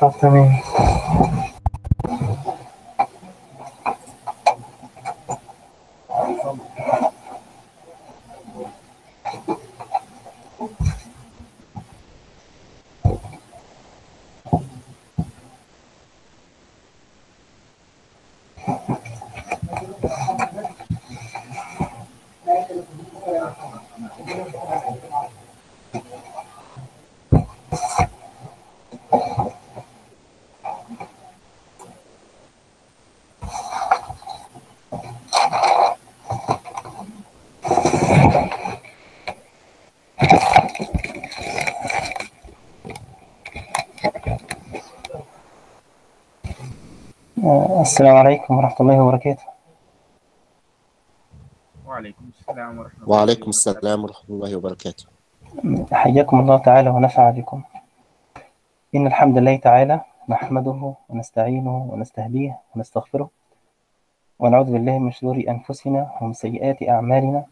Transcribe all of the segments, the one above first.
طب تمام آه، السلام عليكم ورحمة الله وبركاته. وعليكم السلام ورحمة الله وعليكم وبركاته. السلام ورحمة الله وبركاته. حياكم الله تعالى ونفع بكم. إن الحمد لله تعالى نحمده ونستعينه ونستهديه ونستغفره ونعوذ بالله من شرور أنفسنا ومن سيئات أعمالنا.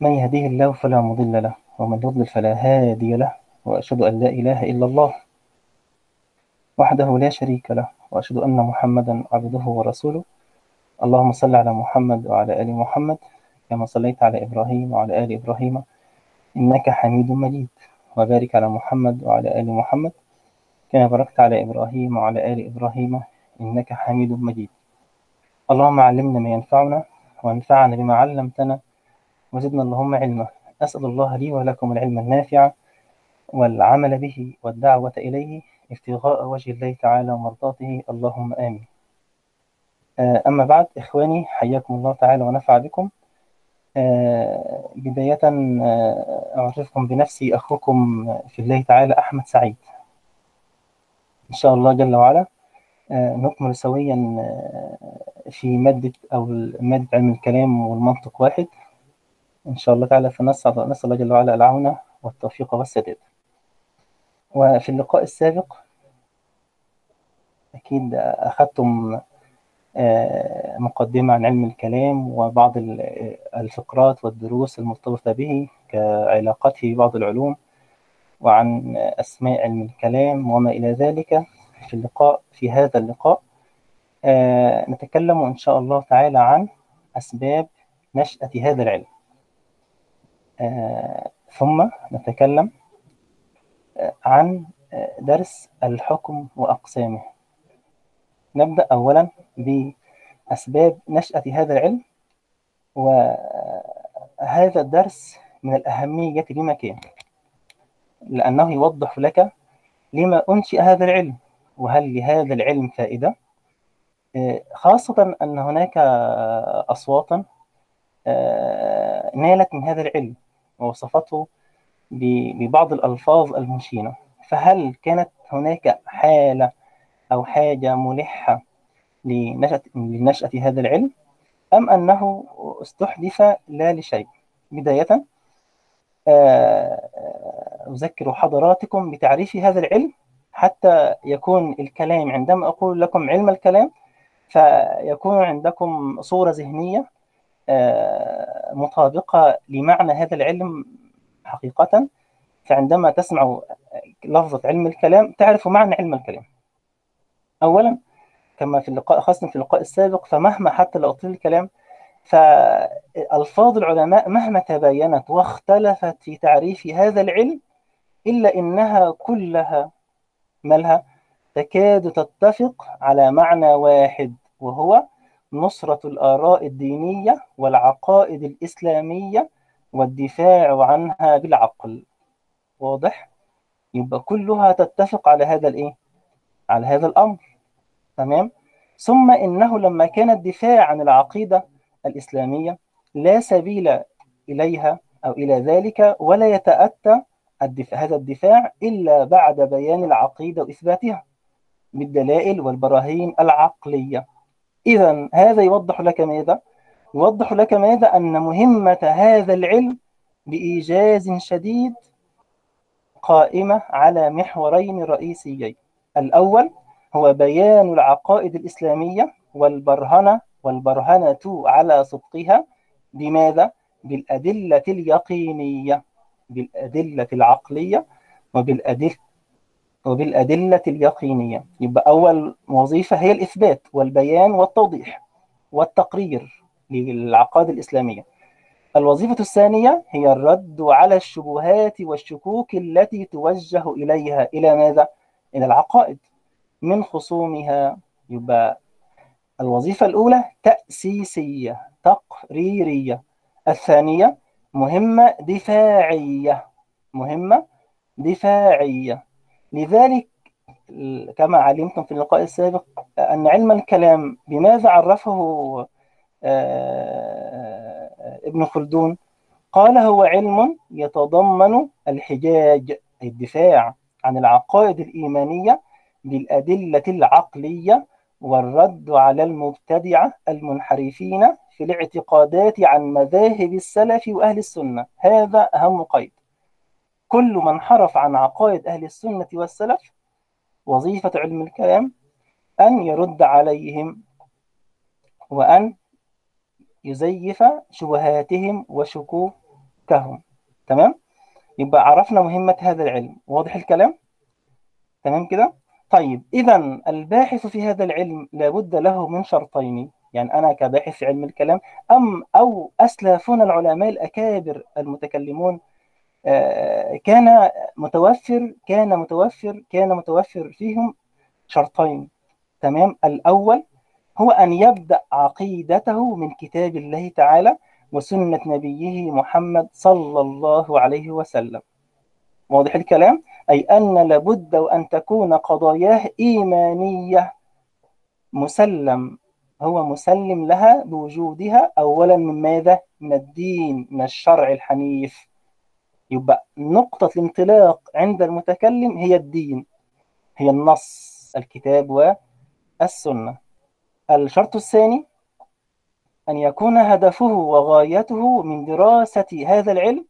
من يهديه الله فلا مضل له ومن يضلل فلا هادي له وأشهد أن لا إله إلا الله وحده لا شريك له وأشهد أن محمدا عبده ورسوله. اللهم صل على محمد وعلى آل محمد كما صليت على إبراهيم وعلى آل إبراهيم. إنك حميد مجيد. وبارك على محمد وعلى آل محمد كما باركت على إبراهيم وعلى آل إبراهيم. إنك حميد مجيد. اللهم علمنا ما ينفعنا وانفعنا بما علمتنا وزدنا اللهم علما. أسأل الله لي ولكم العلم النافع والعمل به والدعوة إليه. ابتغاء وجه الله تعالى ومرضاته. اللهم آمين. آه، أما بعد إخواني حياكم الله تعالى ونفع بكم. آه، بداية آه، أعرفكم بنفسي أخوكم في الله تعالى أحمد سعيد. إن شاء الله جل وعلا. نكمل سويا في مادة أو مادة علم الكلام والمنطق واحد. إن شاء الله تعالى فنسأل نسأل الله جل وعلا العون والتوفيق والسداد. وفي اللقاء السابق أكيد أخذتم آه، مقدمة عن علم الكلام وبعض ال- الفقرات والدروس المرتبطة به كعلاقته ببعض العلوم وعن أسماء علم الكلام وما إلى ذلك في اللقاء في هذا اللقاء. آه، نتكلم إن شاء الله تعالى عن أسباب نشأة هذا العلم. آه، ثم نتكلم آه، عن آه، درس الحكم وأقسامه. نبدأ أولا بأسباب نشأة هذا العلم وهذا الدرس من الأهمية بمكان لأنه يوضح لك لما أنشئ هذا العلم وهل لهذا العلم فائدة؟ خاصة أن هناك أصواتا نالت من هذا العلم ووصفته ببعض الألفاظ المشينة فهل كانت هناك حالة أو حاجة ملحة لنشأة, لنشأة هذا العلم أم أنه استحدث لا لشيء. بداية آه، أذكر حضراتكم بتعريف هذا العلم حتى يكون الكلام عندما أقول لكم علم الكلام فيكون عندكم صورة ذهنية آه، مطابقة لمعنى هذا العلم حقيقة. فعندما تسمع لفظة علم الكلام تعرف معنى علم الكلام. أولا كما في اللقاء خاصة في اللقاء السابق فمهما حتى لو أطيل الكلام فألفاظ العلماء مهما تباينت واختلفت في تعريف هذا العلم إلا إنها كلها مالها تكاد تتفق على معنى واحد وهو نصرة الآراء الدينية والعقائد الإسلامية والدفاع عنها بالعقل واضح؟ يبقى كلها تتفق على هذا الإيه؟ على هذا الأمر تمام؟ ثم إنه لما كان الدفاع عن العقيدة الإسلامية لا سبيل إليها أو إلى ذلك ولا يتأتى الدفاع هذا الدفاع إلا بعد بيان العقيدة وإثباتها بالدلائل والبراهين العقلية إذا هذا يوضح لك ماذا؟ يوضح لك ماذا؟ أن مهمة هذا العلم بإيجاز شديد قائمة على محورين رئيسيين الأول هو بيان العقائد الإسلامية والبرهنة والبرهنة على صدقها بماذا؟ بالأدلة اليقينية بالأدلة العقلية وبالأدلة وبالأدلة اليقينية يبقى أول وظيفة هي الإثبات والبيان والتوضيح والتقرير للعقائد الإسلامية الوظيفة الثانية هي الرد على الشبهات والشكوك التي توجه إليها إلى ماذا؟ إلى العقائد من خصومها يبقى الوظيفة الأولى تأسيسية تقريرية. الثانية مهمة دفاعية مهمة دفاعية. لذلك كما علمتم في اللقاء السابق أن علم الكلام بماذا عرفه ابن خلدون؟ قال هو علم يتضمن الحجاج الدفاع عن العقائد الإيمانية بالأدلة العقلية والرد على المبتدعة المنحرفين في الاعتقادات عن مذاهب السلف وأهل السنة. هذا أهم قيد. كل من حرف عن عقائد أهل السنة والسلف وظيفة علم الكلام أن يرد عليهم وأن يزيف شبهاتهم وشكوكهم. تمام؟ يبقى عرفنا مهمة هذا العلم. واضح الكلام؟ تمام كده؟ طيب إذا الباحث في هذا العلم لابد له من شرطين يعني أنا كباحث في علم الكلام أم أو أسلافنا العلماء الأكابر المتكلمون كان متوفر كان متوفر كان متوفر فيهم شرطين تمام؟ الأول هو أن يبدأ عقيدته من كتاب الله تعالى وسنة نبيه محمد صلى الله عليه وسلم. واضح الكلام؟ أي أن لابد وأن تكون قضاياه إيمانية. مسلم هو مسلم لها بوجودها أولا من ماذا؟ من الدين من الشرع الحنيف. يبقى نقطة الانطلاق عند المتكلم هي الدين هي النص الكتاب والسنة. الشرط الثاني أن يكون هدفه وغايته من دراسة هذا العلم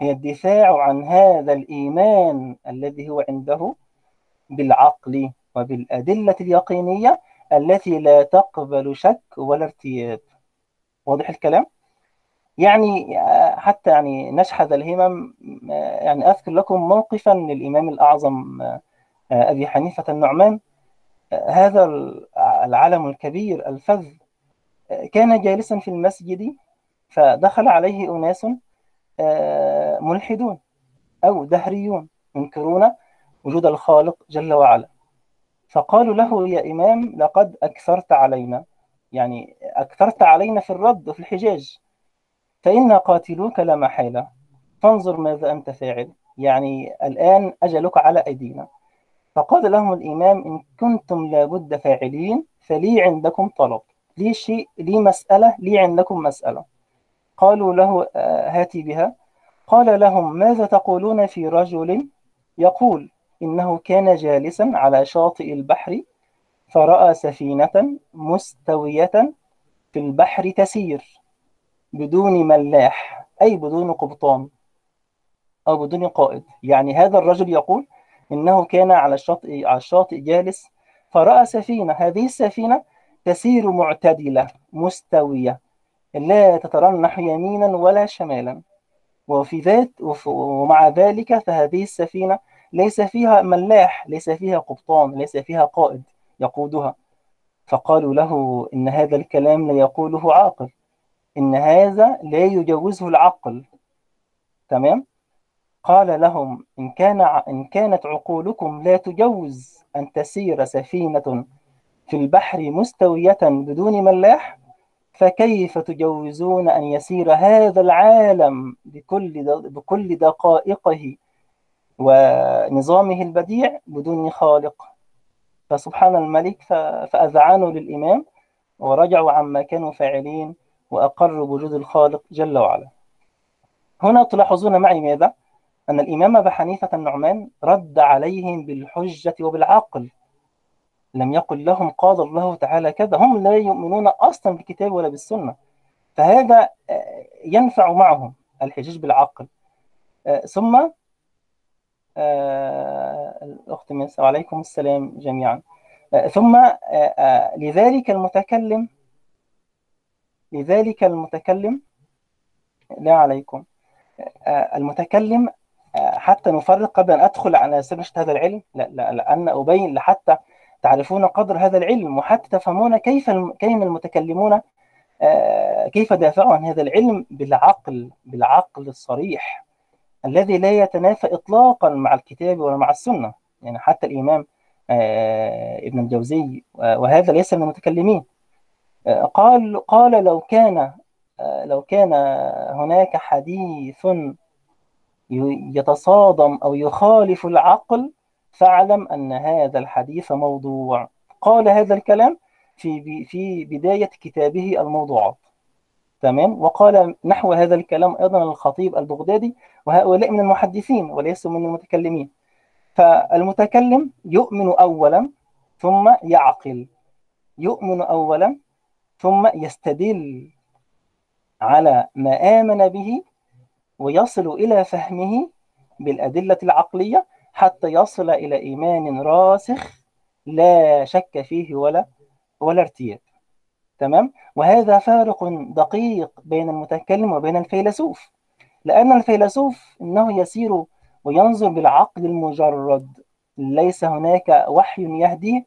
هي الدفاع عن هذا الإيمان الذي هو عنده بالعقل وبالأدلة اليقينية التي لا تقبل شك ولا ارتياب واضح الكلام؟ يعني حتى يعني نشحذ الهمم يعني أذكر لكم موقفا للإمام الأعظم أبي حنيفة النعمان هذا العلم الكبير الفذ كان جالسا في المسجد فدخل عليه أناس ملحدون أو دهريون ينكرون وجود الخالق جل وعلا. فقالوا له يا إمام لقد أكثرت علينا. يعني أكثرت علينا في الرد وفي الحجاج. فإنا قاتلوك لا محالة. فانظر ماذا أنت فاعل. يعني الآن أجلك على أيدينا. فقال لهم الإمام إن كنتم لابد فاعلين فلي عندكم طلب. لي شيء لي مسألة لي عندكم مسألة. قالوا له هاتي بها. قال لهم ماذا تقولون في رجل يقول إنه كان جالسا على شاطئ البحر فرأى سفينة مستوية في البحر تسير بدون ملاح أي بدون قبطان أو بدون قائد. يعني هذا الرجل يقول إنه كان على الشاطئ على الشاطئ جالس فرأى سفينة. هذه السفينة تسير معتدلة مستوية. لا تترنح يمينا ولا شمالا. وفي ذات ومع ذلك فهذه السفينة ليس فيها ملاح ليس فيها قبطان ليس فيها قائد يقودها. فقالوا له إن هذا الكلام لا يقوله عاقل. إن هذا لا يجوزه العقل. تمام؟ قال لهم إن كان إن كانت عقولكم لا تجوز أن تسير سفينة في البحر مستوية بدون ملاح فكيف تجوزون أن يسير هذا العالم بكل بكل دقائقه ونظامه البديع بدون خالق؟ فسبحان الملك فأذعنوا للإمام ورجعوا عما كانوا فاعلين وأقروا بوجود الخالق جل وعلا. هنا تلاحظون معي ماذا؟ أن الإمام أبا حنيفة النعمان رد عليهم بالحجة وبالعقل. لم يقل لهم قال الله تعالى كذا. هم لا يؤمنون أصلا بالكتاب ولا بالسنة. فهذا ينفع معهم الحجاج بالعقل ثم الأخت ميس وعليكم السلام جميعا. ثم لذلك المتكلم لذلك المتكلم لا عليكم. المتكلم حتى نفرق قبل أن أدخل على سبيل هذا العلم. لأن أبين لحتى تعرفون قدر هذا العلم وحتى تفهمون كيف كيف المتكلمون كيف دافعوا عن هذا العلم بالعقل بالعقل الصريح الذي لا يتنافى إطلاقا مع الكتاب ولا مع السنة. يعني حتى الإمام ابن الجوزي وهذا ليس من المتكلمين قال قال لو كان لو كان هناك حديث يتصادم أو يخالف العقل فاعلم أن هذا الحديث موضوع. قال هذا الكلام في في بداية كتابه الموضوعات. تمام؟ وقال نحو هذا الكلام أيضا الخطيب البغدادي وهؤلاء من المحدثين وليسوا من المتكلمين فالمتكلم يؤمن أولا ثم يعقل. يؤمن أولا ثم يستدل على ما آمن به ويصل إلى فهمه بالأدلة العقلية حتى يصل إلى إيمان راسخ لا شك فيه ولا ولا ارتياب. تمام؟ وهذا فارق دقيق بين المتكلم وبين الفيلسوف لأن الفيلسوف إنه يسير وينظر بالعقل المجرد. ليس هناك وحي يهدي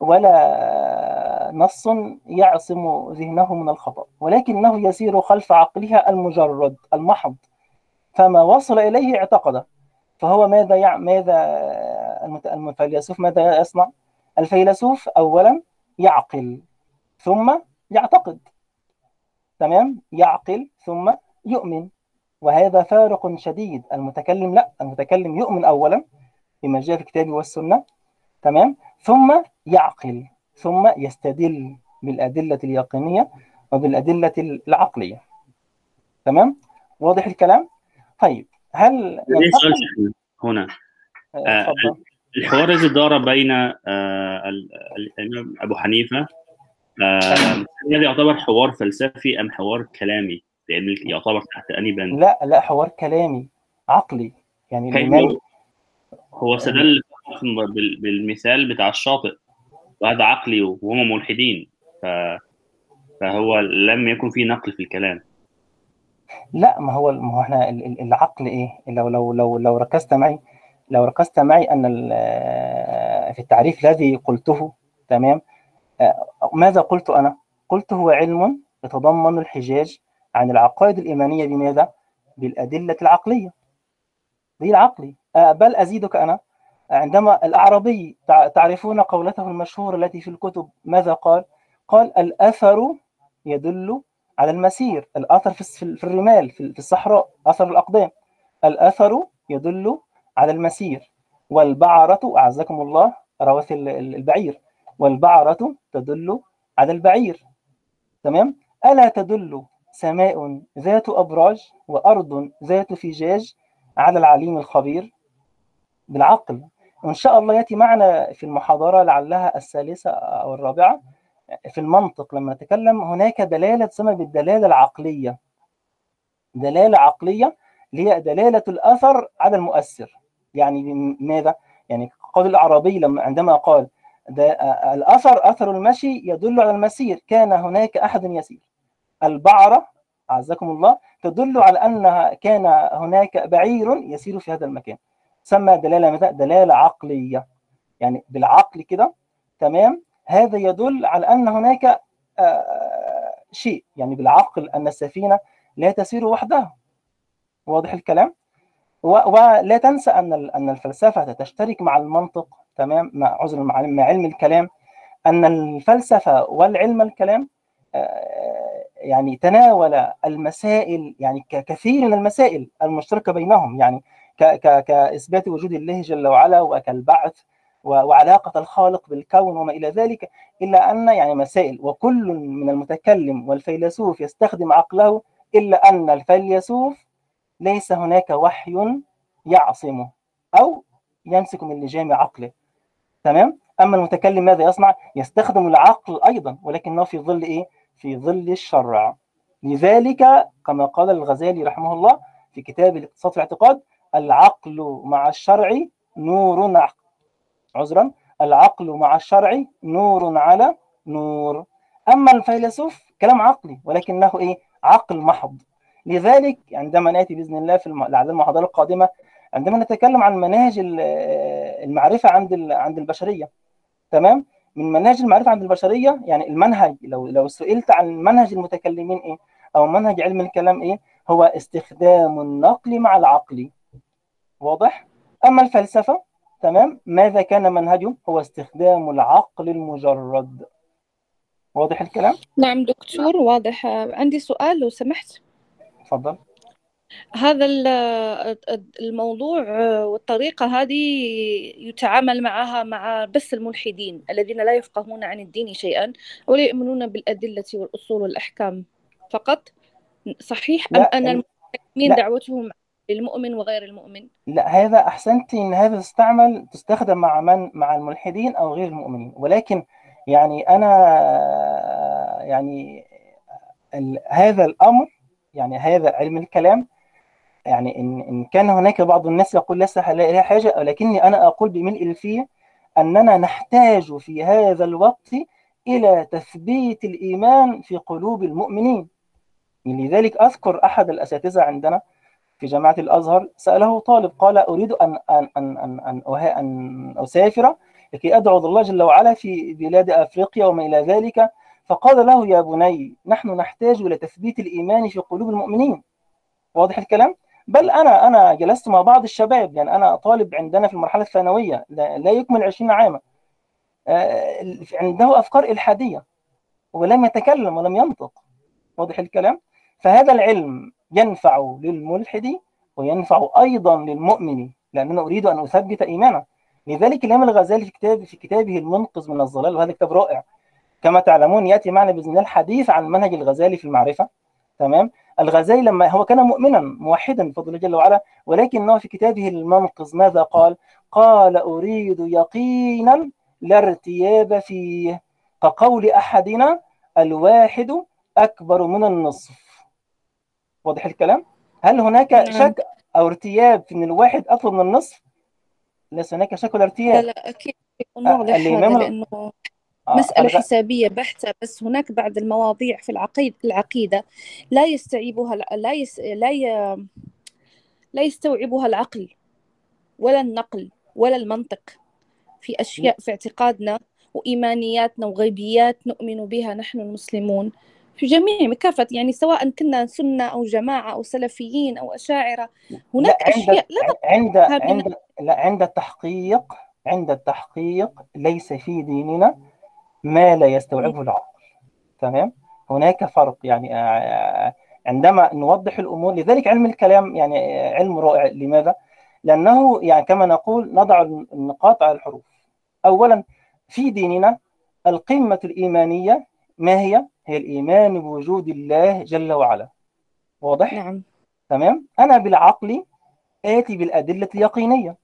ولا نص يعصم ذهنه من الخطأ ولكنه يسير خلف عقلها المجرد المحض. فما وصل إليه اعتقده. فهو ماذا يع... ماذا الفيلسوف ماذا يصنع؟ الفيلسوف أولا يعقل ثم يعتقد. تمام؟ يعقل ثم يؤمن. وهذا فارق شديد. المتكلم لا المتكلم يؤمن أولا بما جاء في الكتاب والسنة. تمام؟ ثم يعقل ثم يستدل بالأدلة اليقينية وبالأدلة العقلية. تمام؟ واضح الكلام؟ طيب. هل سؤال هنا. آه الحوار الذي دار بين آه الإمام أبو حنيفة آه هل يعتبر حوار فلسفي أم حوار كلامي؟ لأن يعتبر تحت أني بند؟ لا لا حوار كلامي عقلي. يعني الإمام هو استدل بالمثال بتاع الشاطئ وهذا عقلي وهم ملحدين. ف... فهو لم يكن فيه نقل في الكلام. لا ما هو ما هو إحنا العقل إيه؟ لو لو لو لو ركزت معي لو ركزت معي أن في التعريف الذي قلته تمام؟ ماذا قلت أنا؟ قلت هو علم يتضمن الحجاج عن العقائد الإيمانية بماذا؟ بالأدلة العقلية. دي العقلي. بل أزيدك أنا. عندما الأعرابي تعرفون قولته المشهورة التي في الكتب ماذا قال؟ قال الأثر يدل على المسير الأثر في الرمال في الصحراء أثر الأقدام. الأثر يدل على المسير. والبعرة أعزكم الله رواث البعير. والبعرة تدل على البعير. تمام؟ ألا تدل سماء ذات أبراج وأرض ذات فجاج على العليم الخبير؟ بالعقل. وإن شاء الله يأتي معنا في المحاضرة لعلها الثالثة أو الرابعة. في المنطق لما نتكلم هناك دلالة تسمى بالدلالة العقلية. دلالة عقلية اللي هي دلالة الأثر على المؤثر. يعني ماذا؟ يعني قول الأعرابي لما عندما قال الأثر أثر المشي يدل على المسير. كان هناك أحد يسير. البعرة أعزكم الله تدل على أنها كان هناك بعير يسير في هذا المكان. سمى دلالة ماذا؟ دلالة عقلية. يعني بالعقل كده تمام؟ هذا يدل على أن هناك شيء يعني بالعقل أن السفينة لا تسير وحدها. واضح الكلام؟ ولا تنسى أن أن الفلسفة تشترك مع المنطق تمام مع عذر مع علم الكلام. أن الفلسفة والعلم الكلام يعني تناول المسائل يعني كثير من المسائل المشتركة بينهم. يعني كإثبات وجود الله جل وعلا وكالبعث وعلاقة الخالق بالكون وما إلى ذلك إلا أن يعني مسائل وكل من المتكلم والفيلسوف يستخدم عقله إلا أن الفيلسوف ليس هناك وحي يعصمه أو يمسك من لجام عقله. تمام؟ أما المتكلم ماذا يصنع؟ يستخدم العقل أيضا ولكنه في ظل إيه؟ في ظل الشرع. لذلك كما قال الغزالي رحمه الله في كتاب الاقتصاد في الاعتقاد العقل مع الشرع نور عذرا العقل مع الشرع نور على نور. أما الفيلسوف كلام عقلي ولكنه إيه؟ عقل محض. لذلك عندما نأتي بإذن الله في لعل المحاضره القادمة عندما نتكلم عن مناهج المعرفة عند عند البشرية. تمام؟ من مناهج المعرفة عند البشرية يعني المنهج لو لو سئلت عن منهج المتكلمين إيه؟ أو منهج علم الكلام إيه؟ هو استخدام النقل مع العقل. واضح؟ أما الفلسفة تمام؟ ماذا كان منهجه هو استخدام العقل المجرد. واضح الكلام؟ نعم دكتور واضح. عندي سؤال لو سمحت. تفضل. هذا الموضوع والطريقة هذه يتعامل معها مع بس الملحدين الذين لا يفقهون عن الدين شيئا ولا يؤمنون بالأدلة والأصول والأحكام. فقط صحيح أم أن المسلمين دعوتهم للمؤمن وغير المؤمن. لا هذا أحسنت إن هذا تستعمل تستخدم مع من؟ مع الملحدين أو غير المؤمنين. ولكن يعني أنا يعني هذا الأمر يعني هذا علم الكلام يعني إن, إن كان هناك بعض الناس يقول ليس لها حاجة ولكني أنا أقول بملء الفية أننا نحتاج في هذا الوقت إلى تثبيت الإيمان في قلوب المؤمنين. لذلك أذكر أحد الأساتذة عندنا في جامعة الأزهر سأله طالب قال أريد أن أن أن أن أن, أن أسافر لكي أدعو الله جل وعلا في بلاد أفريقيا وما إلى ذلك فقال له يا بني نحن نحتاج إلى تثبيت الإيمان في قلوب المؤمنين واضح الكلام؟ بل أنا أنا جلست مع بعض الشباب يعني أنا طالب عندنا في المرحلة الثانوية لا يكمل 20 عاما عنده أفكار إلحادية ولم يتكلم ولم ينطق واضح الكلام؟ فهذا العلم ينفع للملحد وينفع أيضا للمؤمن لأننا أريد أن أثبت إيمانه. لذلك الإمام الغزالي في كتاب في كتابه المنقذ من الضلال وهذا كتاب رائع. كما تعلمون يأتي معنا بإذن الله الحديث عن منهج الغزالي في المعرفة. تمام؟ الغزالي لما هو كان مؤمنا موحدا بفضل الله جل وعلا ولكنه في كتابه المنقذ ماذا قال؟ قال أريد يقينا لا ارتياب فيه كقول أحدنا الواحد أكبر من النصف واضح الكلام؟ هل هناك نعم. شك أو ارتياب في أن الواحد أكبر من النصف؟ ليس هناك شك ولا لا ارتياب لا أكيد يكون واضح هذا لأنه آه، مسألة الغ- حسابية بحتة بس هناك بعض المواضيع في العقيدة العقيدة لا يستوعبها لا يس لا ي... لا يستوعبها العقل ولا النقل ولا المنطق في أشياء في اعتقادنا وإيمانياتنا وغيبيات نؤمن بها نحن المسلمون في جميع كافة يعني سواء كنا سنة أو جماعة أو سلفيين أو أشاعرة هناك لا أشياء لا عند عند لا عند التحقيق عند التحقيق ليس في ديننا ما لا يستوعبه العقل. تمام؟ هناك فرق يعني آه، عندما نوضح الأمور لذلك علم الكلام يعني آه، علم رائع. لماذا؟ لأنه يعني كما نقول نضع النقاط على الحروف. اولا في ديننا القمة الإيمانية ما هي؟ هي الإيمان بوجود الله جل وعلا. واضح؟ نعم. تمام؟ أنا بالعقل آتي بالأدلة اليقينية.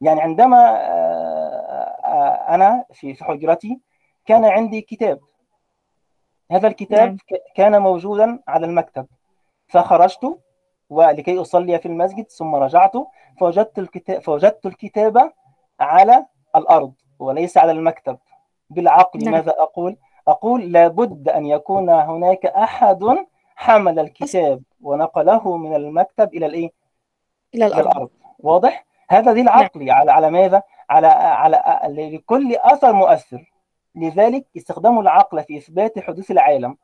يعني عندما آه، آه، أنا في حجرتي كان عندي كتاب. هذا الكتاب نعم. كان موجودا على المكتب. فخرجت ولكي أصلي في المسجد ثم رجعت فوجدت الكتاب فوجدت الكتاب على الأرض وليس على المكتب. بالعقل نعم. ماذا أقول؟ أقول لابد أن يكون هناك أحد حمل الكتاب ونقله من المكتب إلى الإيه؟ إلى الأرض. الأرض. واضح؟ هذا دليل نعم. عقلي على على ماذا؟ على على لكل أثر مؤثر. لذلك استخدام العقل في إثبات حدوث العالم.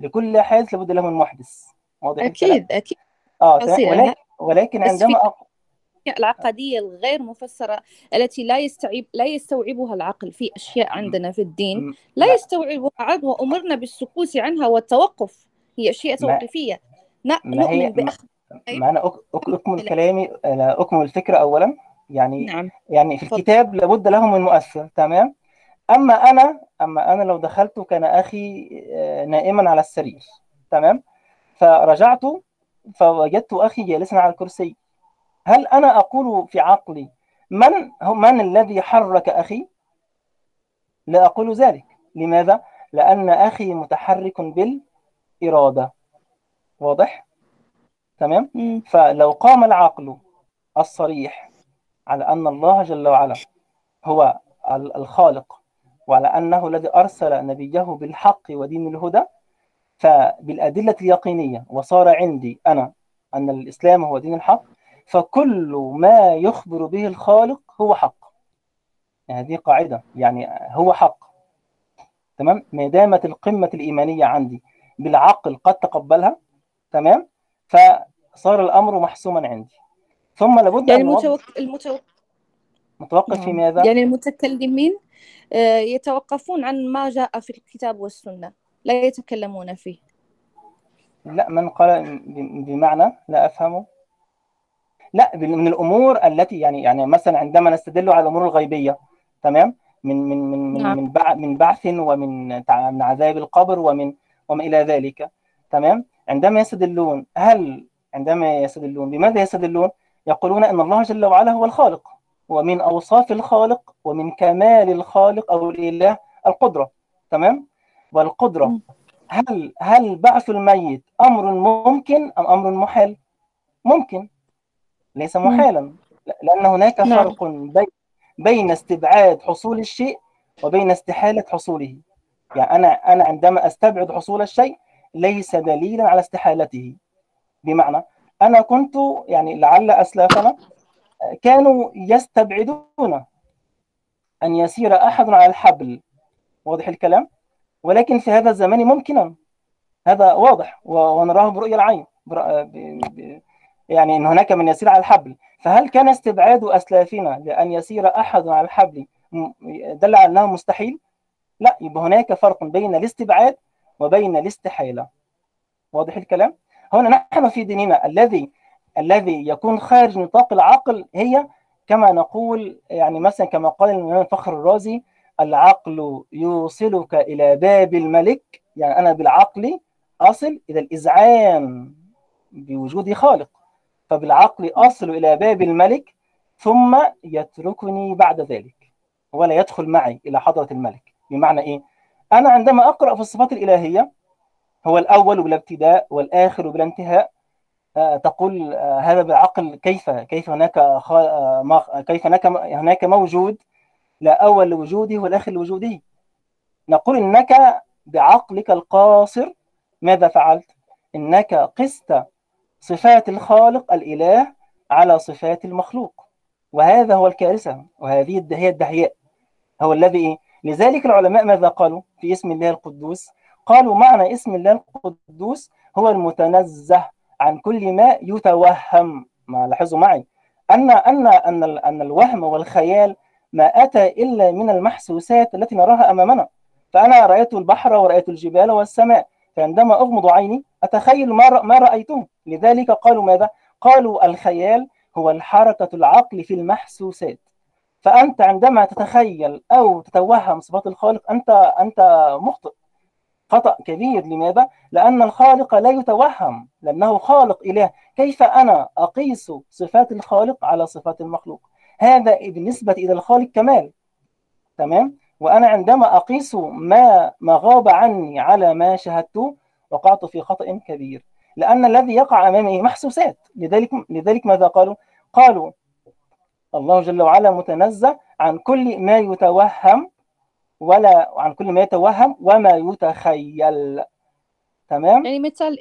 لكل حادث لابد له من محدث. واضح أكيد أكيد. آه. ولكن ولكن عندما. العقدية الغير مفسرة التي لا يستوعب لا يستوعبها العقل في أشياء عندنا في الدين. لا. يستوعبها عاد وأمرنا بالسكوت عنها والتوقف. هي أشياء توقيفية نؤمن بأخذ ما أنا أك... أك... أكمل كلامي أنا أكمل الفكرة اولا. يعني نعم. يعني في. الكتاب لابد له من مؤثر تمام؟ أما أنا أما أنا لو دخلت كان أخي آه، نائما على السرير تمام؟ فرجعت فوجدت أخي جالسا على الكرسي. هل أنا أقول في عقلي من من الذي حرك أخي؟ لا أقول ذلك. لماذا؟ لأن أخي متحرك بالإرادة. واضح؟ تمام. فلو قام العقل الصريح على أن الله جل وعلا هو ال- الخالق وعلى أنه الذي أرسل نبيه بالحق ودين الهدى فبالأدلة اليقينية وصار عندي أنا أن الإسلام هو دين الحق فكل ما يخبر به الخالق هو حق. يعني هذه قاعدة يعني هو حق. تمام؟ ما دامت القمة الإيمانية عندي بالعقل قد تقبلها تمام؟ فصار الأمر محسوما عندي. ثم لابد يعني المتوك... المتوك... متوقف في نعم. ماذا؟ يعني المتكلمين آه، يتوقفون عن ما جاء في الكتاب والسنة لا يتكلمون فيه. لا من قال بمعنى لا أفهمه. لا من الأمور التي يعني يعني مثلا عندما نستدل على الأمور الغيبية تمام من من من من نعم. من من بعث ومن من عذاب القبر ومن وما إلى ذلك تمام عندما يستدلون هل عندما يستدلون بماذا يستدلون يقولون أن الله جل وعلا هو الخالق ومن أوصاف الخالق ومن كمال الخالق أو الإله القدرة تمام والقدرة مم. هل هل بعث الميت أمر ممكن أم أمر محال؟ ممكن ليس محالا لأن هناك نعم. فرق بين بين استبعاد حصول الشيء وبين استحالة حصوله. يعني أنا أنا عندما أستبعد حصول الشيء ليس دليلا على استحالته. بمعنى أنا كنت يعني لعل أسلافنا كانوا يستبعدون أن يسير أحد على الحبل واضح الكلام؟ ولكن في هذا الزمان ممكنا هذا واضح ونراه برؤية العين يعني إن هناك من يسير على الحبل فهل كان استبعاد أسلافنا لأن يسير أحد على الحبل دل على أنه مستحيل؟ لا يبقى هناك فرق بين الاستبعاد وبين الاستحالة واضح الكلام؟ هنا نحن في ديننا الذي الذي يكون خارج نطاق العقل هي كما نقول يعني مثلا كما قال الإمام الفخر الرازي العقل يوصلك إلى باب الملك يعني أنا بالعقل أصل إلى الاذعان بوجود خالق فبالعقل أصل إلى باب الملك ثم يتركني بعد ذلك ولا يدخل معي إلى حضرة الملك. بمعنى إيه؟ أنا عندما أقرأ في الصفات الإلهية هو الأول بلا ابتداء والآخر بلا انتهاء آه، تقول آه، هذا بالعقل كيف كيف هناك آه، كيف هناك هناك موجود لا أول لوجوده والآخر لوجوده. نقول إنك بعقلك القاصر ماذا فعلت؟ إنك قست صفات الخالق الإله على صفات المخلوق. وهذا هو الكارثة وهذه هي الدهياء هو الذي إيه؟ لذلك العلماء ماذا قالوا في اسم الله القدوس؟ قالوا معنى اسم الله القدوس هو المتنزه عن كل ما يتوهم. ما لاحظوا معي؟ أن أن ال- أن الوهم والخيال ما أتى إلا من المحسوسات التي نراها أمامنا. فأنا رأيت البحر ورأيت الجبال والسماء. فعندما أغمض عيني أتخيل ما ما رايته لذلك قالوا ماذا؟ قالوا الخيال هو الحركة العقل في المحسوسات. فأنت عندما تتخيل أو تتوهم صفات الخالق أنت أنت مخطئ. خطأ كبير. لماذا؟ لأن الخالق لا يتوهم لأنه خالق إله. كيف أنا أقيس صفات الخالق على صفات المخلوق؟ هذا بالنسبة إلى الخالق كمال. تمام؟ وأنا عندما أقيس ما ما غاب عني على ما شاهدته وقعت في خطأ كبير. لأن الذي يقع أمامي محسوسات. لذلك لذلك ماذا قالوا؟ قالوا الله جل وعلا متنزه عن كل ما يتوهم ولا عن كل ما يتوهم وما يتخيل. تمام؟ يعني مثال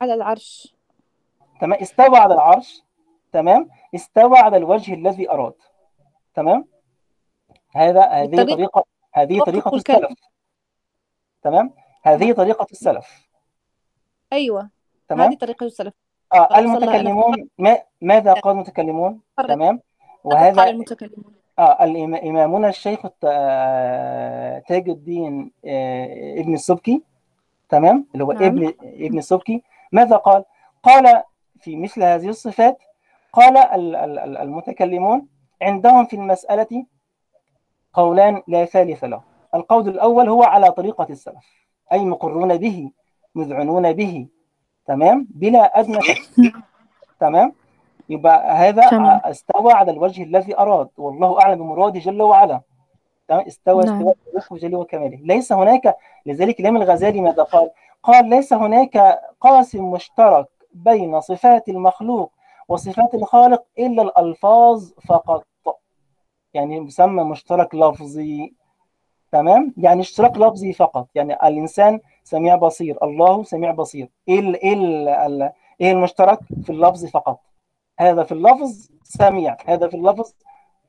على العرش. تمام؟ استوى على العرش. تمام؟ استوى على الوجه الذي أراد. تمام؟ هذا هذه طريقة هذه طريقة الكلام. السلف. تمام؟ هذه طريقة السلف. أيوة. تمام؟ هذه طريقة السلف. آه المتكلمون ما ماذا قال المتكلمون. تمام؟ وهذا قال المتكلمون. آه الإما- إمامنا الشيخ آه، تاج الدين آه، ابن السبكي. تمام؟ اللي هو نعم. ابن ابن السبكي. ماذا قال؟ قال في مثل هذه الصفات قال ال- ال- ال- المتكلمون عندهم في المسألة قولان لا ثالث له. القول الأول هو على طريقة السلف أي مقرون به مذعنون به تمام؟ بلا أدنى شك تمام؟ يبقى هذا تمام. استوى على الوجه الذي أراد والله أعلم بمراده جل وعلا. تمام؟ استوى نعم. استواء وفق جل وكماله. ليس هناك لذلك الإمام الغزالي ماذا قال؟ قال ليس هناك قاسم مشترك بين صفات المخلوق وصفات الخالق إلا الألفاظ فقط. يعني يسمى مشترك لفظي تمام؟ يعني اشتراك لفظي فقط. يعني الإنسان سميع بصير الله سميع بصير. إيه إيه إيه المشترك؟ في اللفظ فقط. هذا في اللفظ سميع هذا في اللفظ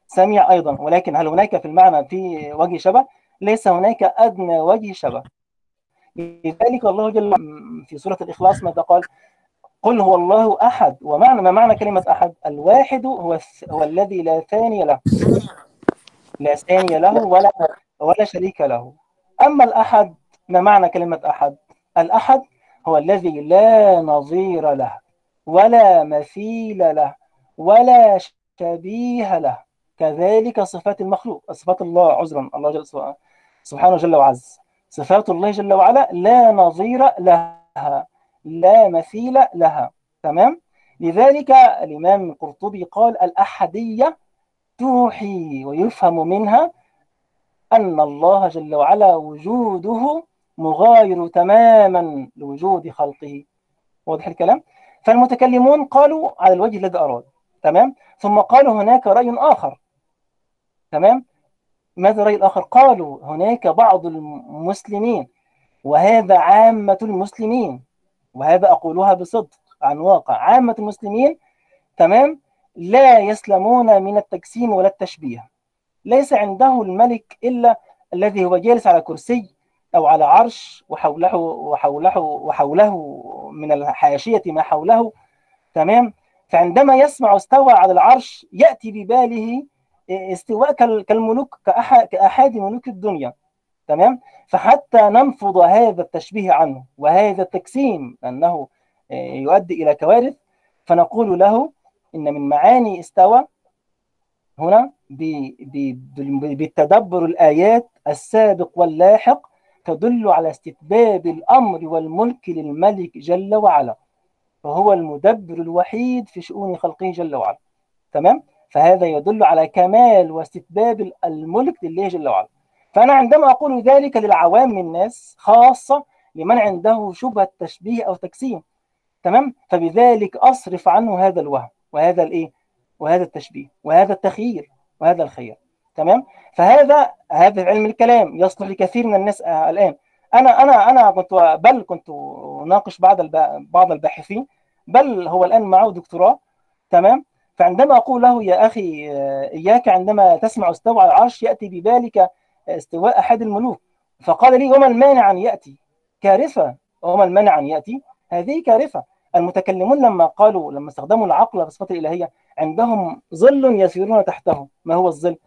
سميع أيضا. ولكن هل هناك في المعنى في وجه شبه؟ ليس هناك أدنى وجه شبه. لذلك الله جل في سورة الإخلاص ماذا قال؟ قل هو الله أحد. ومعنى ما معنى كلمة أحد؟ الواحد هو هو الذي لا ثاني له. لا ثاني له ولا ولا شريك له. أما الأحد ما معنى كلمة أحد؟ الأحد هو الذي لا نظير له ولا مثيل له ولا شبيه له. كذلك صفات المخلوق صفات الله عذرا. الله جل سبحانه جل وعز. صفات الله جل وعلا لا نظير لها. لا مثيل لها. تمام؟ لذلك الإمام القرطبي قال الأحدية توحي ويفهم منها أن الله جل وعلا وجوده مغاير تماما لوجود خلقه. واضح الكلام؟ فالمتكلمون قالوا على الوجه الذي أراد. تمام؟ ثم قالوا هناك رأي آخر. تمام؟ ماذا الرأي الآخر؟ قالوا هناك بعض المسلمين وهذا عامة المسلمين وهذا أقولها بصدق عن واقع. عامة المسلمين تمام؟ لا يسلمون من التجسيم ولا التشبيه. ليس عنده الملك إلا الذي هو جالس على كرسي أو على عرش وحوله وحوله وحوله من الحاشية ما حوله تمام؟ فعندما يسمع استوى على العرش يأتي بباله استواء كالملوك كأحد ملوك الدنيا. تمام؟ فحتى ننفض هذا التشبيه عنه وهذا التجسيم أنه يؤدي إلى كوارث فنقول له إن من معاني استوى هنا بالتدبر الآيات السابق واللاحق تدل على استتباب الأمر والملك للملك جل وعلا فهو المدبر الوحيد في شؤون خلقه جل وعلا تمام؟ فهذا يدل على كمال واستتباب الملك لله جل وعلا. فأنا عندما أقول ذلك للعوام من الناس خاصة لمن عنده شبهة تشبيه أو تجسيم تمام؟ فبذلك أصرف عنه هذا الوهم وهذا الإيه؟ وهذا التشبيه وهذا التخيير وهذا الخير تمام؟ فهذا هذا علم الكلام يصلح لكثير من الناس الآن. أنا أنا أنا كنت بل كنت أناقش بعض بعض الباحثين بل هو الآن معه دكتوراه تمام؟ فعندما أقول له يا أخي إياك عندما تسمع استوى على العرش يأتي ببالك استواء أحد الملوك. فقال لي وما المانع أن يأتي؟ كارثة. وما المانع أن يأتي؟ هذه كارثة. المتكلمون لما قالوا لما استخدموا العقل في الإلهية عندهم ظل يسيرون تحته. ما هو الظل؟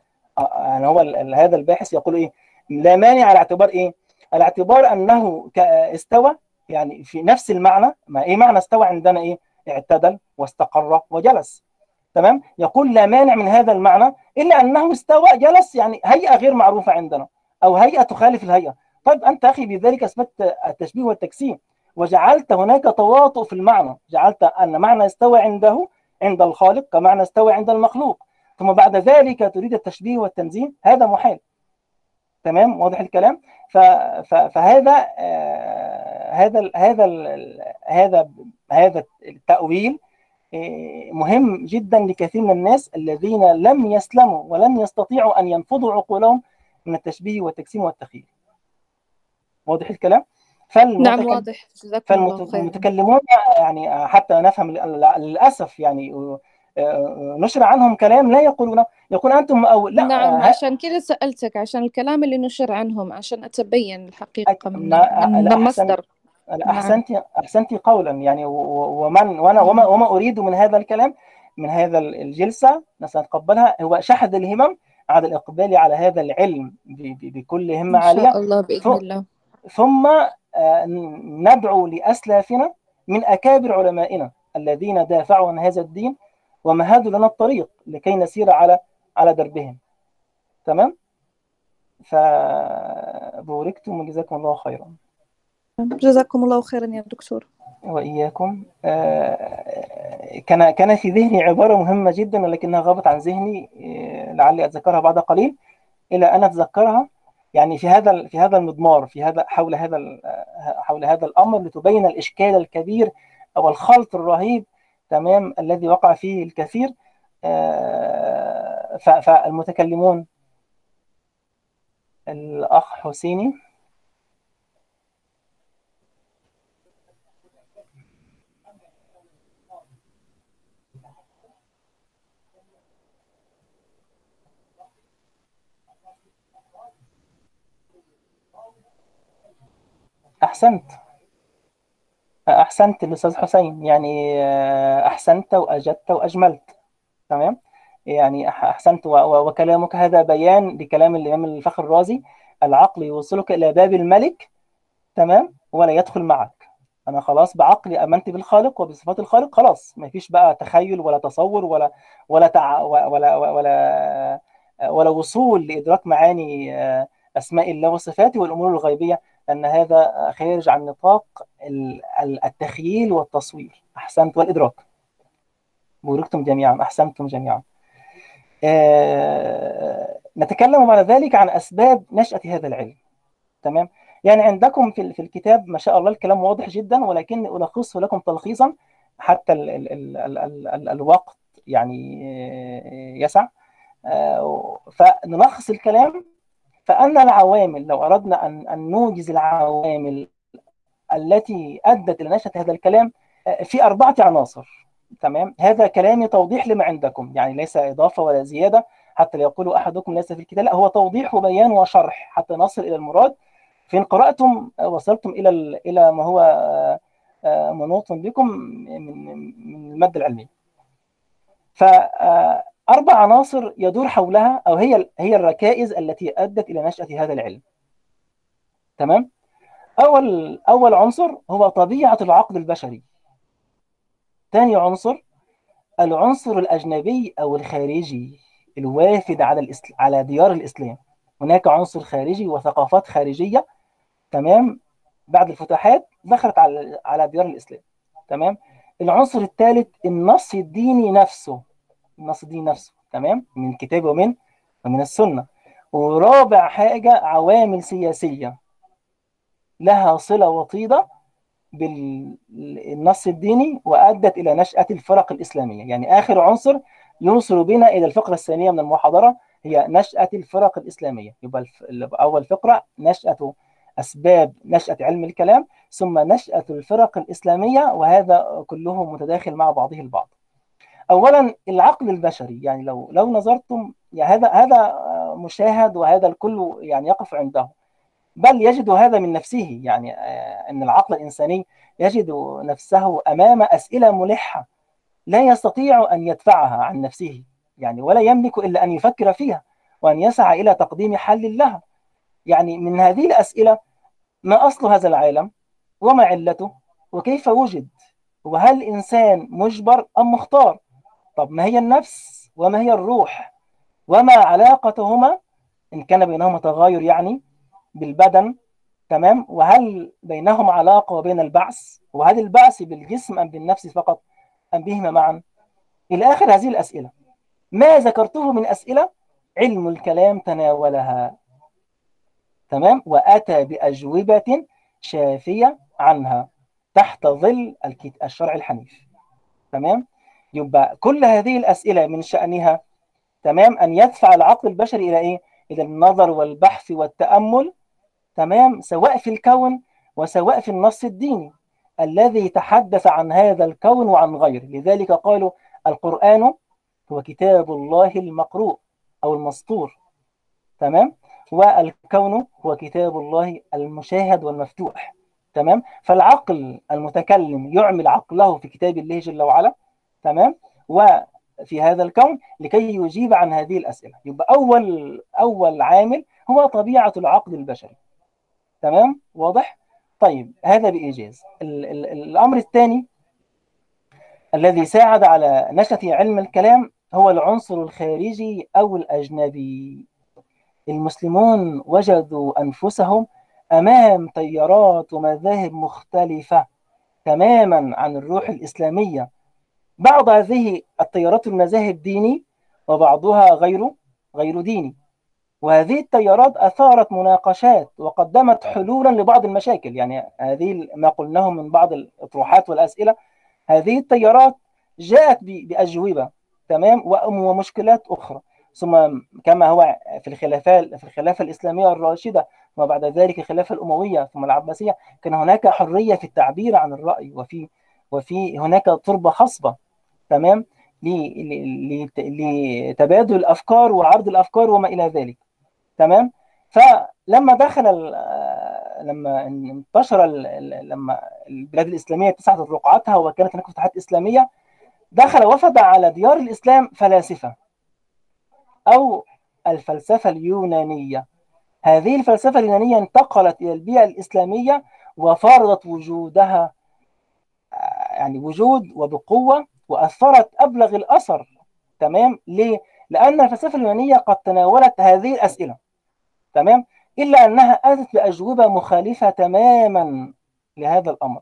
يعني هو هذا الباحث يقول إيه؟ لا مانع على اعتبار إيه؟ على اعتبار أنه استوى يعني في نفس المعنى. ما إيه معنى استوى عندنا إيه؟ اعتدل واستقر وجلس. تمام؟ يقول لا مانع من هذا المعنى إلا أنه استوى جلس يعني هيئة غير معروفة عندنا أو هيئة تخالف الهيئة. طيب أنت أخي بذلك اثبتت التشبيه والتجسيم وجعلت هناك تواطؤ في المعنى جعلت أن معنى استوى عنده عند الخالق كمعنى استوى عند المخلوق. ثم بعد ذلك تريد التشبيه والتنزيل هذا محال. تمام؟ واضح الكلام؟ ف... ف... فهذا آه هذا هذا هذا هذا التأويل مهم جدا لكثير من الناس الذين لم يسلموا ولم يستطيعوا أن ينفضوا عقولهم من التشبيه والتجسيم والتخيل. واضح الكلام؟ فالمتكلم نعم واضح فالمتكلمون يعني حتى نفهم للأسف يعني نشر عنهم كلام لا يقولون يقول أنتم أو لا نعم عشان كذا سألتك عشان الكلام اللي نشر عنهم عشان أتبين الحقيقة من, من المصدر أحسنت أحسنت قولا. يعني ومن وأنا وما, وما أريد من هذا الكلام من هذا الجلسة نتقبلها هو شحذ الهمم على الإقبال على هذا العلم بكل همه عاليه إن شاء الله بإذن الله. ثم ندعو لأسلافنا من أكابر علمائنا الذين دافعوا عن هذا الدين ومهدوا لنا الطريق لكي نسير على على دربهم. تمام؟ فبوركتم وجزاكم الله خيرا. جزاكم الله خيرا يا دكتور. وإياكم. كان كان في ذهني عبارة مهمة جدا ولكنها غابت عن ذهني لعلي أتذكرها بعد قليل. إلى أن أتذكرها يعني في هذا في هذا المضمار في هذا حول هذا حول هذا الأمر لتبين الإشكال الكبير أو الخلط الرهيب تمام الذي وقع فيه الكثير. فالمتكلمون الأخ حسيني أحسنت. أحسنت الأستاذ حسين. يعني أحسنت وأجدت وأجملت. تمام؟ يعني أحسنت وكلامك هذا بيان لكلام الإمام الفخر الرازي. العقل يوصلك إلى باب الملك. تمام؟ ولا يدخل معك. أنا خلاص بعقلي آمنت بالخالق وبصفات الخالق. خلاص ما فيش بقى تخيل ولا تصور ولا ولا تع... ولا ولا ولا, ولا وصول لإدراك معاني أسماء الله وصفاته والأمور الغيبية. أن هذا خارج عن نطاق التخييل والتصوير. أحسنت والإدراك. بوركتم جميعا. أحسنتم جميعا. آه نتكلم بعد ذلك عن أسباب نشأة هذا العلم. تمام؟ يعني عندكم في, في الكتاب ما شاء الله الكلام واضح جدا ولكن ألخصه لكم تلخيصا حتى ال ال ال ال ال ال الوقت يعني يسع. آه فنلخص الكلام فأن العوامل لو أردنا أن أن نوجز العوامل التي أدت إلى نشأة هذا الكلام في أربعة عناصر تمام؟ هذا كلامي توضيح لما عندكم يعني ليس إضافة ولا زيادة حتى لا يقول أحدكم ليس في الكتاب لا هو توضيح وبيان وشرح حتى نصل إلى المراد. فإن قرأتم وصلتم إلى إلى ما هو منوط بكم من المادة العلمية فأربع عناصر يدور حولها أو هي هي الركائز التي أدت إلى نشأة هذا العلم. تمام؟ أول أول عنصر هو طبيعة العقد البشري. ثاني عنصر العنصر الأجنبي أو الخارجي الوافد على الإسل... على ديار الإسلام. هناك عنصر خارجي وثقافات خارجية. تمام؟ بعد الفتوحات دخلت على على ديار الإسلام. تمام؟ العنصر الثالث النص الديني نفسه. النص الديني نفسه تمام؟ من الكتاب ومن ومن السنة. ورابع حاجة عوامل سياسية. لها صلة وطيدة بالنص الديني وأدت إلى نشأة الفرق الإسلامية. يعني آخر عنصر يوصل بنا إلى الفقرة الثانية من المحاضرة هي نشأة الفرق الإسلامية. يبقى أول فقرة نشأة أسباب نشأة علم الكلام ثم نشأة الفرق الإسلامية وهذا كله متداخل مع بعضه البعض. أولا العقل البشري يعني لو لو نظرتم يعني هذا هذا مشاهد وهذا الكل يعني يقف عنده. بل يجد هذا من نفسه يعني أن العقل الإنساني يجد نفسه أمام أسئلة ملحة لا يستطيع أن يدفعها عن نفسه يعني ولا يملك إلا أن يفكر فيها وأن يسعى إلى تقديم حل لها. يعني من هذه الأسئلة ما أصل هذا العالم؟ وما علته؟ وكيف وجد؟ وهل الإنسان مجبر أم مختار؟ طب ما هي النفس وما هي الروح وما علاقتهما إن كان بينهما تغاير يعني بالبدن تمام؟ وهل بينهم علاقة وبين البعث؟ وهل البعث بالجسم أم بالنفس فقط؟ أم بهما معا؟ إلى آخر هذه الأسئلة. ما ذكرته من أسئلة؟ علم الكلام تناولها. تمام؟ وأتى بأجوبة شافية عنها تحت ظل الشرع الحنيف. تمام؟ يبقى كل هذه الأسئلة من شأنها تمام أن يدفع العقل البشري إلى إيه؟ إلى النظر والبحث والتأمل تمام سواء في الكون وسواء في النص الديني الذي تحدث عن هذا الكون وعن غيره لذلك قالوا القرآن هو كتاب الله المقروء أو المسطور تمام والكون هو كتاب الله المشاهد والمفتوح تمام فالعقل المتكلم يعمل عقله في كتاب الله جل وعلا تمام؟ وفي هذا الكون لكي يجيب عن هذه الأسئلة. يبقى أول أول عامل هو طبيعة العقل البشري. تمام؟ واضح؟ طيب هذا بإيجاز. ال ال الأمر الثاني الذي ساعد على نشأة علم الكلام هو العنصر الخارجي أو الأجنبي. المسلمون وجدوا أنفسهم أمام تيارات ومذاهب مختلفة تماما عن الروح الإسلامية. بعض هذه التيارات والمذاهب ديني وبعضها غير غير ديني. وهذه التيارات أثارت مناقشات وقدمت حلولا لبعض المشاكل. يعني هذه ما قلناه من بعض الأطروحات والأسئلة. هذه التيارات جاءت بأجوبة تمام؟ ومشكلات أخرى. ثم كما هو في الخلافة في الخلافة الإسلامية الراشدة وبعد ذلك الخلافة الأموية ثم العباسية كان هناك حرية في التعبير عن الرأي وفي وفي هناك تربة خصبة. تمام؟ لتبادل الأفكار وعرض الأفكار وما إلى ذلك تمام؟ فلما دخل لما انتشر لما البلاد الإسلامية اتسعت رقعتها وكانت هناك فتوحات إسلامية دخل وفد على ديار الإسلام فلاسفة أو الفلسفة اليونانية. هذه الفلسفة اليونانية انتقلت إلى البيئة الإسلامية وفرضت وجودها يعني وجود وبقوة وأثرت أبلغ الأثر تمام؟ ليه؟ لأن الفلسفة اليونانية قد تناولت هذه الأسئلة تمام؟ إلا أنها أتت بأجوبة مخالفة تماما لهذا الأمر.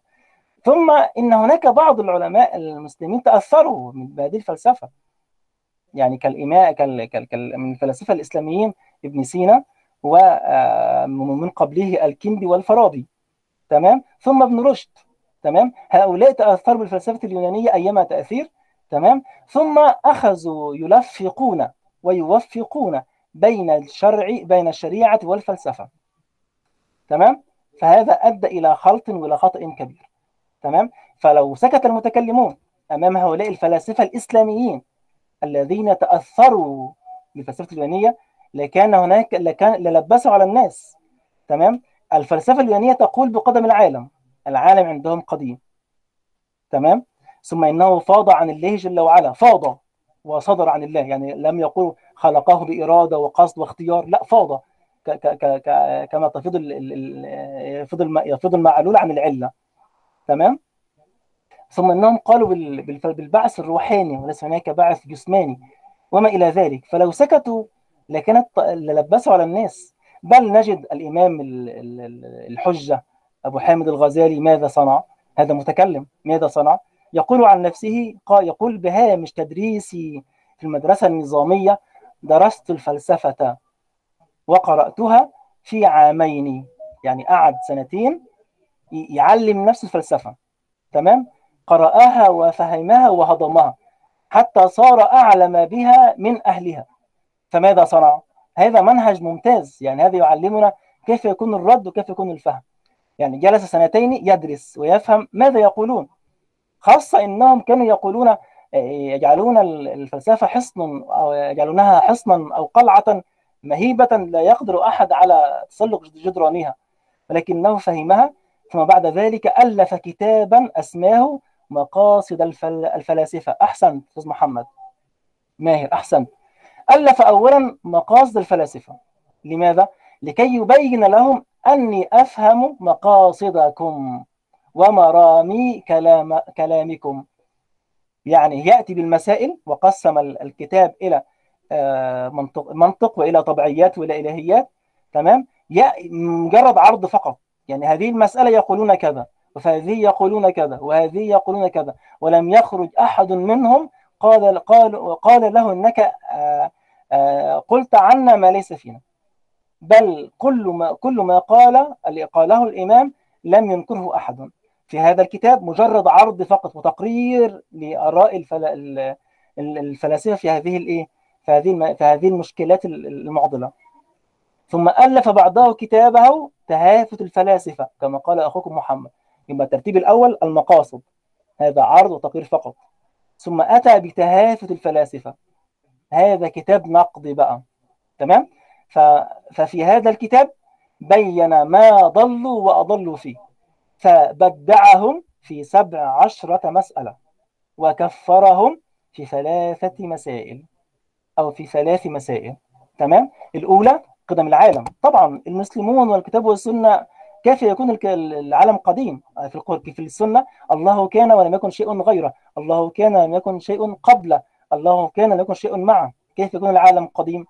ثم إن هناك بعض العلماء المسلمين تأثروا من هذه الفلسفة. يعني كالإماء كال... كال... كال... من الفلاسفة الإسلاميين ابن سينا ومن قبله الكندي والفارابي تمام؟ ثم ابن رشد. تمام؟ هؤلاء تأثروا بالفلسفة اليونانية أيما تأثير تمام؟ ثم أخذوا يلفقون ويوفقون بين الشرع بين الشريعة والفلسفة تمام؟ فهذا أدى إلى خلط وإلى خطأ كبير تمام؟ فلو سكت المتكلمون أمام هؤلاء الفلاسفة الإسلاميين الذين تأثروا بالفلسفة اليونانية لكان هناك لكان للبسوا على الناس تمام؟ الفلسفة اليونانية تقول بقدم العالم العالم عندهم قديم. تمام؟ ثم إنه فاض عن الله جل وعلا. فاض وصدر عن الله. يعني لم يقول خلقه بإرادة وقصد واختيار. لا فاض. ك ك ك كما تفيض يفيض يفيض المعلول عن العلة. تمام؟ ثم إنهم قالوا بالبعث الروحاني وليس هناك بعث جسماني وما إلى ذلك. فلو سكتوا لكانت للبسوا على الناس. بل نجد الإمام الحجة أبو حامد الغزالي ماذا صنع؟ هذا متكلم. ماذا صنع؟ يقول عن نفسه قال يقول بهامش تدريسي في المدرسة النظامية درست الفلسفة وقرأتها في عامين يعني قعد سنتين يعلم نفسه الفلسفة. تمام؟ قرأها وفهمها وهضمها حتى صار أعلم بها من أهلها. فماذا صنع؟ هذا منهج ممتاز يعني هذا يعلمنا كيف يكون الرد وكيف يكون الفهم. يعني جلس سنتين يدرس ويفهم ماذا يقولون. خاصة إنهم كانوا يقولون يجعلون الفلسفة حصن أو يجعلونها حصنا أو قلعة مهيبة لا يقدر أحد على تسلق جدرانها. ولكنه فهمها ثم بعد ذلك ألف كتابا أسماه مقاصد الفل... الفلاسفة. أحسن أستاذ محمد. ماهر أحسن ألف أولا مقاصد الفلاسفة. لماذا؟ لكي يبين لهم أني أفهم مقاصدكم ومرامي كلام كلامكم. يعني يأتي بالمسائل وقسم الكتاب إلى منطق, منطق وإلى طبيعيات وإلى إلهيات. تمام؟ مجرد عرض فقط. يعني هذه المسألة يقولون كذا وهذه يقولون كذا وهذه يقولون كذا ولم يخرج أحد منهم قال قال قال له إنك آآ آآ قلت عنا ما ليس فينا. بل كل ما كل ما قال قاله الإمام لم ينكره أحد. في هذا الكتاب مجرد عرض فقط وتقرير لآراء الفل... الفلاسفة في هذه الإيه في هذه في هذه المشكلات المعضلة. ثم ألف بعده كتابه تهافت الفلاسفة كما قال أخوكم محمد. يبقى الترتيب الأول المقاصد. هذا عرض وتقرير فقط. ثم أتى بتهافت الفلاسفة. هذا كتاب نقدي بقى. تمام؟ ف... ففي هذا الكتاب بين ما ضلوا وأضلوا فيه فبدعهم في سبع عشرة مسألة وكفرهم في ثلاثة مسائل أو في ثلاث مسائل تمام؟ الأولى قدم العالم طبعا المسلمون والكتاب والسنة كيف يكون العالم قديم؟ في في السنة الله كان ولم يكن شيء غيره الله كان ولم يكن شيء قبله الله كان ولم يكن شيء معه كيف يكون العالم قديم؟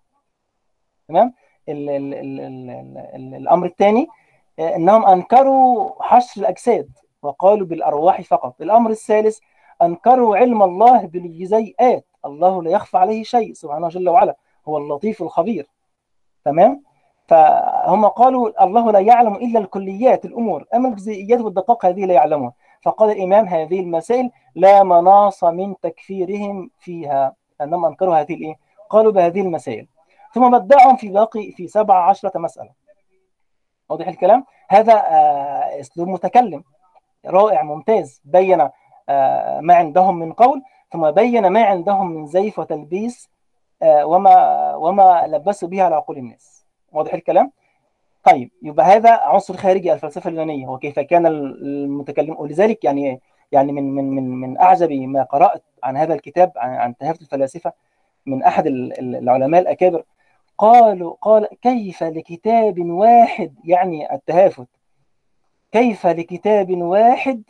تمام؟ ال ال ال ال ال الأمر الثاني أنهم أنكروا حشر الأجساد وقالوا بالأرواح فقط. الأمر الثالث أنكروا علم الله بالجزيئات. الله لا يخفى عليه شيء سبحانه جل وعلا. هو اللطيف الخبير. تمام؟ فهم قالوا الله لا يعلم إلا الكليات الأمور. أما الجزئيات والدقائق هذه لا يعلمها. فقال الإمام هذه المسائل لا مناص من تكفيرهم فيها. أنهم أنكروا هذه الإيه؟ قالوا بهذه المسائل. ثم بدعهم في باقي في سبع عشرة مسألة. واضح الكلام؟ هذا آه أسلوب متكلم. رائع ممتاز. بين آه ما عندهم من قول ثم بين ما عندهم من زيف وتلبيس وما وما لبسوا به على عقول الناس. واضح الكلام؟ طيب يبقى هذا عنصر خارجي الفلسفة اليونانية. وكيف كان المتكلم؟ ولذلك يعني يعني من من من من أعجب ما قرأت عن هذا الكتاب عن, عن تهافت الفلاسفة من أحد العلماء الأكابر. قالوا قال كيف لكتاب واحد يعني التهافت. كيف لكتاب واحد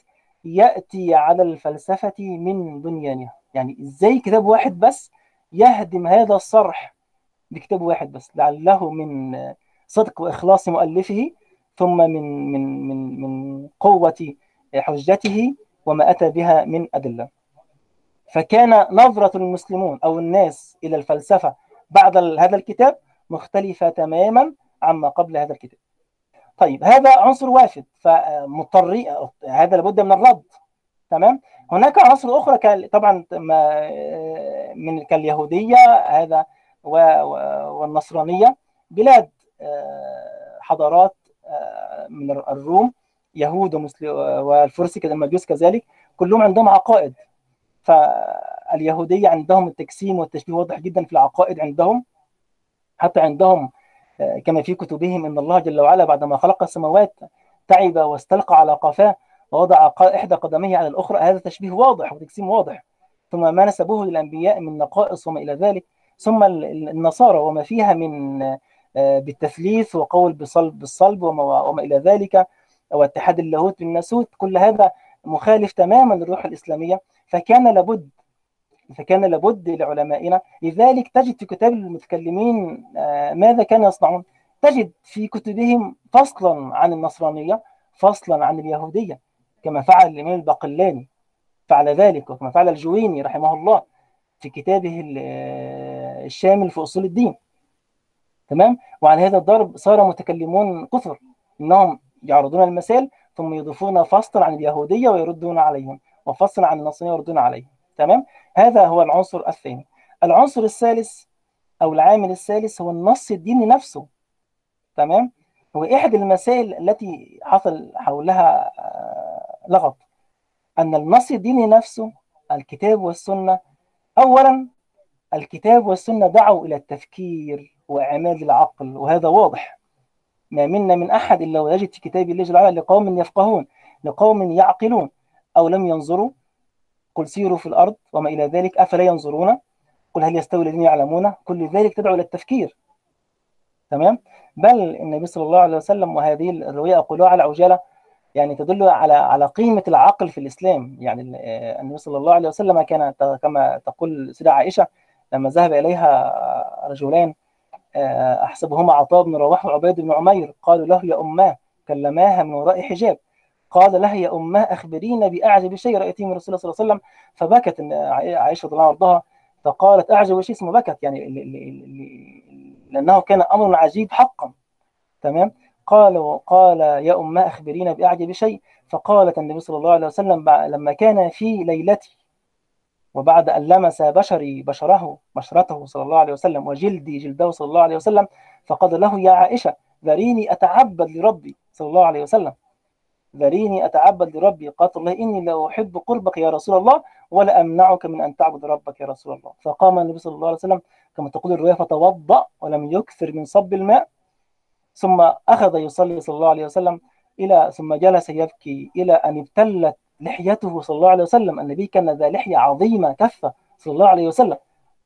يأتي على الفلسفة من بنيانها يعني إزاي كتاب واحد بس يهدم هذا الصرح بكتاب واحد بس؟ لعله من صدق وإخلاص مؤلفه ثم من من من من قوة حجته وما أتى بها من أدلة. فكان نظرة المسلمون أو الناس إلى الفلسفة بعد هذا الكتاب مختلفة تماما عما قبل هذا الكتاب. طيب هذا عنصر وافد فمضطر هذا لابد من الرد. تمام؟ هناك عناصر أخرى طبعا من كاليهودية هذا والنصرانية. بلاد حضارات من الروم يهود والفرس كذلك كلهم عندهم عقائد. فاليهوديه عندهم التجسيم والتشبيه واضح جدا في العقائد عندهم. حتى عندهم كما في كتبهم إن الله جل وعلا بعدما خلق السماوات تعب واستلقى على قفاه ووضع إحدى قدميه على الأخرى. هذا تشبيه واضح وتجسيم واضح. ثم ما نسبوه للأنبياء من نقائص وما إلى ذلك. ثم النصارى وما فيها من بالتثليث وقول بصلب بالصلب وما, وما إلى ذلك. واتحاد اللاهوت بالناسوت. كل هذا مخالف تماما للروح الإسلامية. فكان لابد فكان لابد لعلمائنا لذلك تجد في كتاب المتكلمين ماذا كانوا يصنعون؟ تجد في كتبهم فصلا عن النصرانية فصلا عن اليهودية كما فعل الإمام الباقلاني فعل ذلك وكما فعل الجويني رحمه الله في كتابه الشامل في أصول الدين. تمام؟ وعلى هذا الضرب صار متكلمون كثر إنهم يعرضون المثال ثم يضيفون فصلا عن اليهودية ويردون عليهم وفصلا عن النصرانية ويردون عليهم. تمام؟ هذا هو العنصر الثاني. العنصر الثالث أو العامل الثالث هو النص الديني نفسه تمام؟ هو احد المسائل التي حصل حولها لغط. أن النص الديني نفسه الكتاب والسنة اولا الكتاب والسنة دعوا إلى التفكير واعمال العقل وهذا واضح. ما منا من أحد إلا ويجد في كتاب الله جل وعلا لقوم يفقهون لقوم يعقلون أو لم ينظروا قل سيروا في الأرض وما إلى ذلك أفلا ينظرون؟ قل هل يستوي الذين يعلمون؟ كل ذلك تدعو إلى التفكير. تمام؟ بل النبي صلى الله عليه وسلم وهذه الرواية أقولها على عجالة يعني تدل على على قيمة العقل في الإسلام. يعني النبي صلى الله عليه وسلم كان كما تقول سيدة عائشة لما ذهب إليها رجلان أحسبهما عطاء بن رواح وعبيد بن عمير قالوا له يا أماه كلماها من وراء حجاب. قال لها يا اماه أخبرينا بأعجب شيء رايتيه من رسول الله صلى الله عليه وسلم. فبكت عائشة رضي الله عنها فقالت أعجب شيء اسمه بكت يعني لأنه كان أمر عجيب حقا. تمام؟ قال قال يا اماه أخبرينا بأعجب شيء. فقالت النبي صلى الله عليه وسلم لما كان في ليلتي وبعد أن لمس بشري بشره بشرته صلى الله عليه وسلم وجلدي جلده صلى الله عليه وسلم فقال له يا عائشة ذريني أتعبد لربي صلى الله عليه وسلم. ذريني أتعبد لربي قالت الله إني لا أحب قربك يا رسول الله ولا أمنعك من أن تعبد ربك يا رسول الله. فقام النبي صلى الله عليه وسلم كما تقول الرواية فتوضأ ولم يكثر من صب الماء ثم أخذ يصلي صلى الله عليه وسلم إلى ثم جلس يبكي إلى أن ابتلت لحيته صلى الله عليه وسلم. النبي كان ذا لحية عظيمة كثة صلى الله عليه وسلم.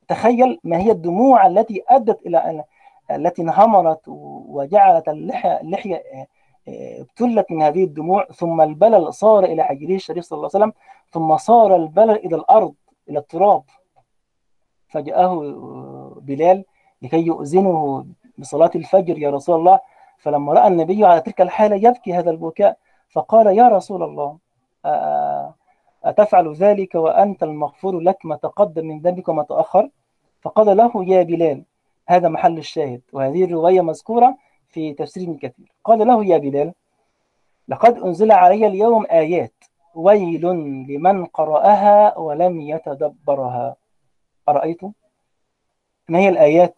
تخيل ما هي الدموع التي أدت إلى أن التي انهمرت وجعلت اللحية, اللحية ابتلت من هذه الدموع ثم البلل صار إلى حجره الشريف صلى الله عليه وسلم ثم صار البلل إلى الأرض إلى التراب. فجاءه بلال لكي يؤذنه بصلاة الفجر يا رسول الله. فلما رأى النبي على تلك الحالة يبكي هذا البكاء فقال يا رسول الله أتفعل ذلك وأنت المغفور لك ما تقدم من ذنبك وما تأخر؟ فقال له يا بلال هذا محل الشاهد وهذه الرواية مذكورة في تفسير ابن كثير. قال له يا بلال لقد أنزل علي اليوم آيات ويل لمن قرأها ولم يتدبرها. أرأيتم؟ ما هي الآيات؟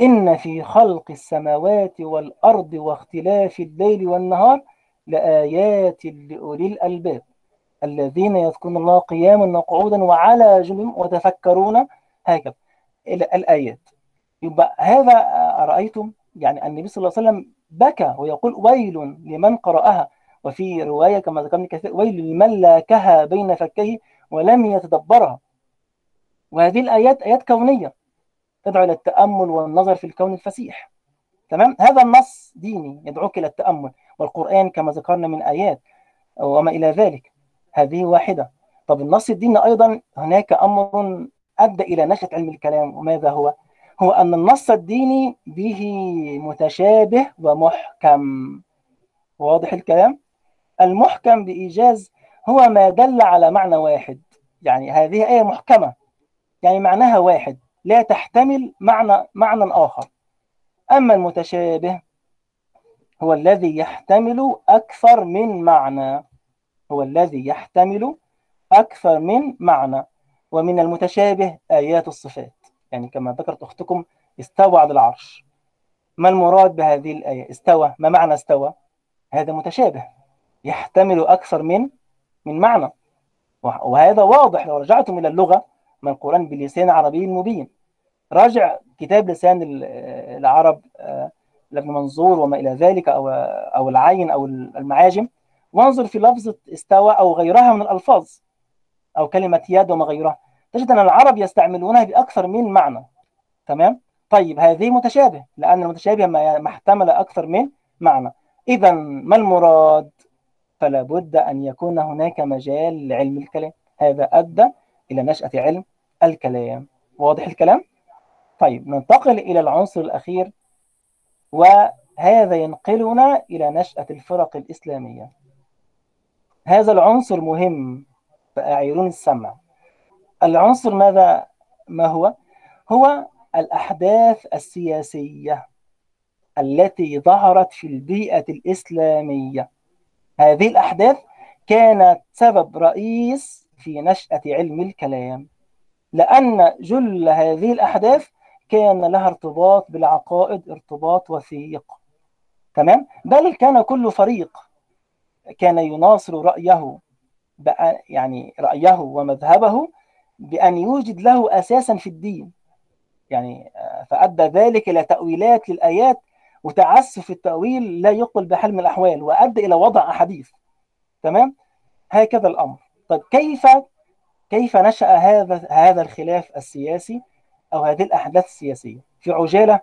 إن في خلق السماوات والأرض واختلاف الليل والنهار لآيات لأولي الألباب الذين يذكرون الله قياما وقعودا وعلى جنوبهم وتفكرون هكذا. الآيات. يبقى هذا أرأيتم؟ يعني النبي صلى الله عليه وسلم بكى ويقول ويل لمن قرأها. وفي رواية كما ذكرنا كثير ويل لمن لاكها بين فكيه ولم يتدبرها. وهذه الآيات آيات كونية تدعو إلى التأمل والنظر في الكون الفسيح. تمام؟ هذا النص ديني يدعوك إلى التأمل. والقرآن كما ذكرنا من آيات وما إلى ذلك. هذه واحدة. طب النص الديني أيضا هناك أمر أدى إلى نشأة علم الكلام. وماذا هو؟ هو أن النص الديني به متشابه ومحكم. واضح الكلام؟ المحكم بإيجاز هو ما دل على معنى واحد. يعني هذه آية محكمة. يعني معناها واحد. لا تحتمل معنى معنى آخر. أما المتشابه هو الذي يحتمل أكثر من معنى. هو الذي يحتمل أكثر من معنى. ومن المتشابه آيات الصفات. يعني كما ذكرت أختكم استوى على العرش. ما المراد بهذه الآية؟ استوى. ما معنى استوى؟ هذا متشابه. يحتمل أكثر من من معنى. وهذا واضح لو رجعتم إلى اللغة من القرآن بلسان عربي مبين راجع كتاب لسان العرب لابن منظور وما إلى ذلك أو أو العين أو المعاجم. وانظر في لفظة استوى أو غيرها من الألفاظ أو كلمة يد وما غيرها. تجد أن العرب يستعملونها بأكثر من معنى. تمام؟ طيب هذه متشابه لأن المتشابه ما احتمل أكثر من معنى. إذا ما المراد؟ فلا بد أن يكون هناك مجال لعلم الكلام. هذا أدى إلى نشأة علم الكلام. واضح الكلام؟ طيب ننتقل إلى العنصر الأخير وهذا ينقلنا إلى نشأة الفرق الإسلامية. هذا العنصر مهم فأعيرون السمع. العنصر ماذا ما هو؟ هو الأحداث السياسية التي ظهرت في البيئة الإسلامية. هذه الأحداث كانت سبب رئيس في نشأة علم الكلام لأن جل هذه الأحداث كان لها ارتباط بالعقائد ارتباط وثيق. تمام؟ بل كان كل فريق كان يناصر رأيه يعني رأيه ومذهبه بأن يوجد له أساسا في الدين. يعني فأدى ذلك إلى تأويلات للآيات وتعسف التأويل لا يقبل بحال من الأحوال وأدى إلى وضع أحاديث تمام؟ هكذا الأمر. طيب كيف كيف نشأ هذا هذا الخلاف السياسي أو هذه الأحداث السياسية؟ في عجالة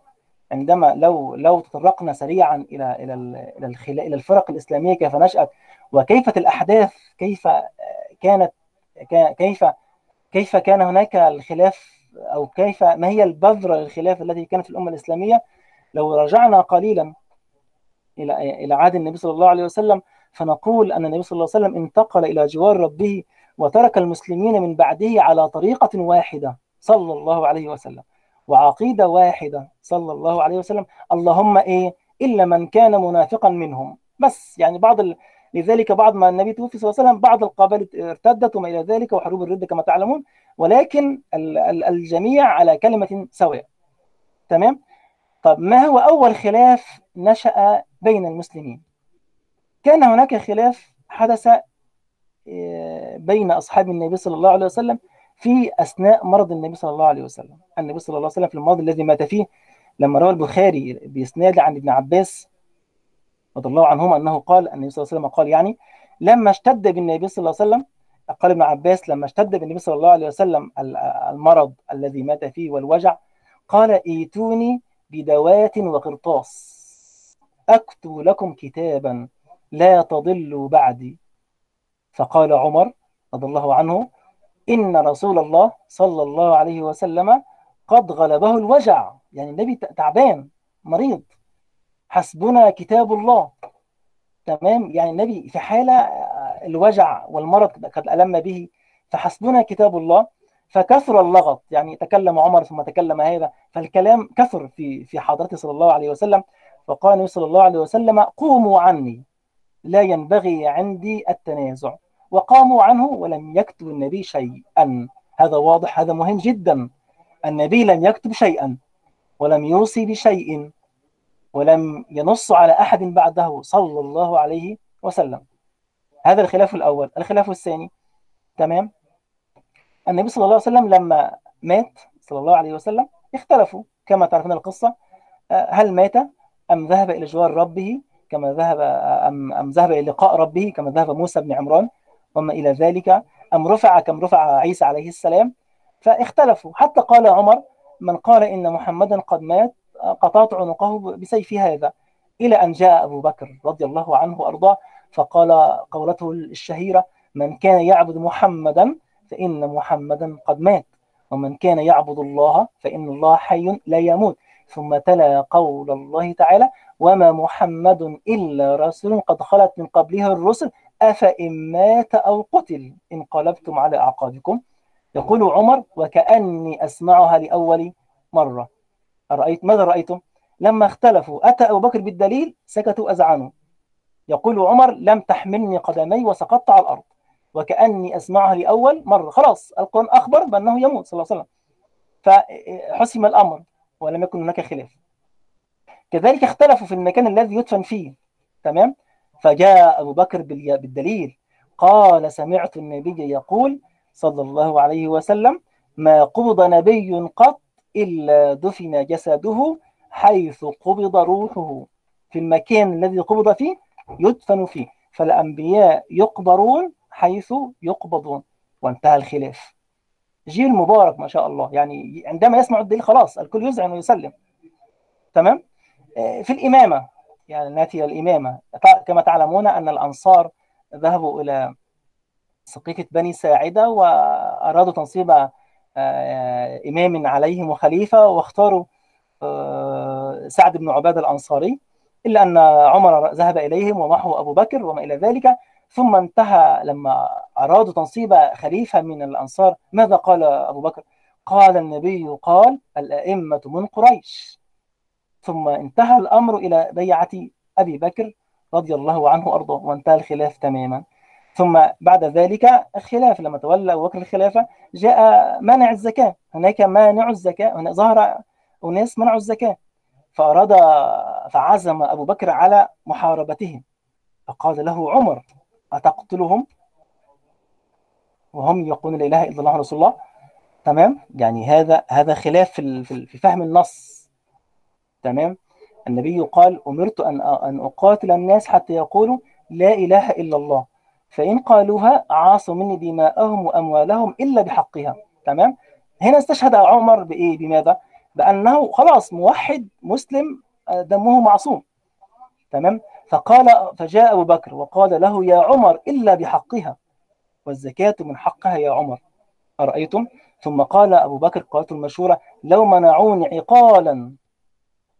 عندما لو لو تطرقنا سريعا إلى إلى إلى إلى الفرق الإسلامية كيف نشأت وكيف الأحداث كيف كانت كيف كيف كان هناك الخلاف أو كيف ما هي البذرة للخلاف التي كانت في الأمة الإسلامية لو رجعنا قليلا إلى إلى عهد النبي صلى الله عليه وسلم فنقول أن النبي صلى الله عليه وسلم انتقل إلى جوار ربه وترك المسلمين من بعده على طريقة واحدة صلى الله عليه وسلم وعقيدة واحدة صلى الله عليه وسلم اللهم إيه إلا من كان منافقا منهم بس يعني بعض. لذلك بعد ما النبي توفي صلى الله عليه وسلم بعض القبائل ارتدت وما إلى ذلك وحروب الردة كما تعلمون ولكن الجميع على كلمة سواء. تمام؟ طب ما هو أول خلاف نشأ بين المسلمين؟ كان هناك خلاف حدث بين أصحاب النبي صلى الله عليه وسلم في أثناء مرض النبي صلى الله عليه وسلم. النبي صلى الله عليه وسلم في المرض الذي مات فيه لما روى البخاري بإسناد عن ابن عباس رضي الله عنهما أنه قال النبي صلى الله عليه وسلم قال يعني لما اشتد بالنبي صلى الله عليه وسلم قال ابن عباس لما اشتد بالنبي صلى الله عليه وسلم المرض الذي مات فيه والوجع قال ايتوني بدوات وقرطاس. أكتب لكم كتابا لا تضلوا بعدي. فقال عمر رضي الله عنه إن رسول الله صلى الله عليه وسلم قد غلبه الوجع. يعني النبي تعبان مريض. حسبنا كتاب الله. تمام؟ يعني النبي في حالة الوجع والمرض قد ألم به فحسبنا كتاب الله فكثر اللغط. يعني تكلم عمر ثم تكلم هذا فالكلام كثر في في حضرته صلى الله عليه وسلم. فقال النبي صلى الله عليه وسلم قوموا عني لا ينبغي عندي التنازع. وقاموا عنه ولم يكتب النبي شيئا. هذا واضح هذا مهم جدا. النبي لم يكتب شيئا ولم يوصي بشيء. ولم ينص على أحد بعده صلى الله عليه وسلم. هذا الخلاف الأول. الخلاف الثاني تمام؟ النبي صلى الله عليه وسلم لما مات صلى الله عليه وسلم اختلفوا كما تعرفون القصة. هل مات؟ أم ذهب إلى جوار ربه كما ذهب أم, أم ذهب إلى لقاء ربه كما ذهب موسى بن عمران وما إلى ذلك. أم رفع كم رفع عيسى عليه السلام. فاختلفوا. حتى قال عمر من قال إن محمدا قد مات قطعت عنقه بسيف هذا إلى أن جاء أبو بكر رضي الله عنه وأرضاه فقال قولته الشهيرة من كان يعبد محمدا فإن محمدا قد مات ومن كان يعبد الله فإن الله حي لا يموت. ثم تلا قول الله تعالى وما محمد إلا رسول قد خلت من قبله الرسل أفإن مات أو قتل انقلبتم على أعقابكم. يقول عمر وكأني أسمعها لأول مرة. أرأيت ماذا رأيتم؟ لما اختلفوا أتى أبو بكر بالدليل؟ سكتوا أزعنوا يقول عمر لم تحملني قدمي وسقطت على الأرض. وكأني أسمعها لأول مرة. خلاص القرآن أخبر بأنه يموت صلى الله عليه وسلم. فحسم الأمر ولم يكن هناك خلاف. كذلك اختلفوا في المكان الذي يدفن فيه. تمام؟ فجاء أبو بكر بالدليل. قال سمعت النبي يقول صلى الله عليه وسلم ما قبض نبي قط إلا دفن جسده حيث قبض روحه. في المكان الذي قبض فيه يدفن فيه فالأنبياء يقبرون حيث يقبضون. وانتهى الخلاف. جيل مبارك ما شاء الله. يعني عندما يسمع الدليل خلاص الكل يذعن ويسلم تمام؟ في الإمامة يعني ناتي الإمامة. كما تعلمون أن الأنصار ذهبوا إلى سقيفة بني ساعدة وأرادوا تنصيب إمام عليهم وخليفة واختاروا سعد بن عبادة الأنصاري إلا أن عمر ذهب إليهم ومحو أبو بكر وما إلى ذلك. ثم انتهى لما أرادوا تنصيب خليفة من الأنصار. ماذا قال أبو بكر؟ قال النبي قال الأئمة من قريش. ثم انتهى الأمر إلى بيعة أبي بكر رضي الله عنه وأرضاه وانتهى الخلاف تماما. ثم بعد ذلك الخلاف لما تولى أبو بكر الخلافة جاء منع الزكاة. هناك مانع الزكاة هنا ظهر أناس منعوا الزكاة. فأراد فعزم أبو بكر على محاربتهم. فقال له عمر أتقتلهم؟ وهم يقولون لا إله إلا الله رسول الله. تمام؟ يعني هذا هذا خلاف في في فهم النص. تمام؟ النبي قال أمرت أن أن أقاتل الناس حتى يقولوا لا إله إلا الله. فإن قالوها عاصوا مني دماءهم وأموالهم إلا بحقها. تمام؟ هنا استشهد عمر بإيه؟ بماذا؟ بأنه خلاص موحد مسلم دمه معصوم. تمام؟ فقال فجاء أبو بكر وقال له يا عمر إلا بحقها. والزكاة من حقها يا عمر. أرأيتم؟ ثم قال أبو بكر قالت المشهورة لو منعوني عقالا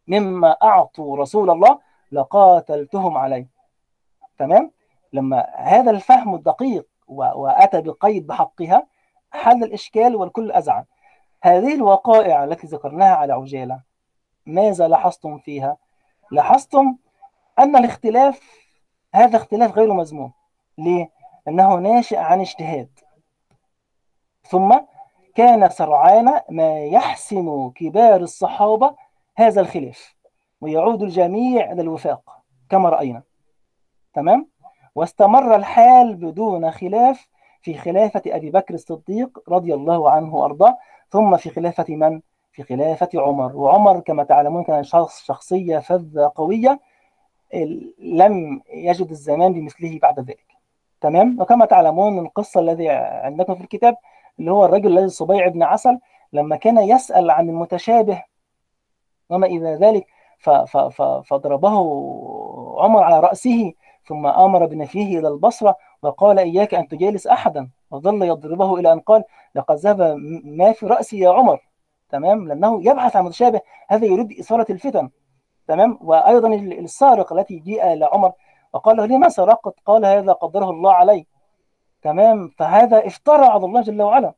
مما أعطوا رسول الله لقاتلتهم عليه تمام؟ لما هذا الفهم الدقيق وأتى بقيد بحقها حل الإشكال والكل أزعل. هذه الوقائع التي ذكرناها على عجالة ماذا لاحظتم فيها؟ لاحظتم أن الاختلاف هذا اختلاف غير مذموم. ليه؟ لأنه ناشئ عن اجتهاد. ثم كان سرعان ما يحسم كبار الصحابة هذا الخلاف ويعود الجميع إلى الوفاق كما رأينا. تمام؟ واستمر الحال بدون خلاف في خلافة أبي بكر الصديق رضي الله عنه وأرضاه ثم في خلافة من؟ في خلافة عمر. وعمر كما تعلمون كان شخص شخصية فذة قوية لم يجد الزمان بمثله بعد ذلك. تمام؟ وكما تعلمون القصة الذي عندكم في الكتاب اللي هو الرجل الذي صبيع بن عسل لما كان يسأل عن المتشابه وما إلى ذلك فضربه عمر على رأسه ثم أمر بنفيه إلى البصرة وقال إياك أن تجالس أحدا وظل يضربه إلى أن قال لقد ذهب ما في رأسي يا عمر. تمام؟ لأنه يبحث عن متشابه. هذا يريد إثارة الفتن. تمام؟ وأيضا السارق التي جاء إلى عمر وقال له لما سرقت؟ قال هذا قدره الله علي. تمام؟ فهذا افترى على الله جل وعلا.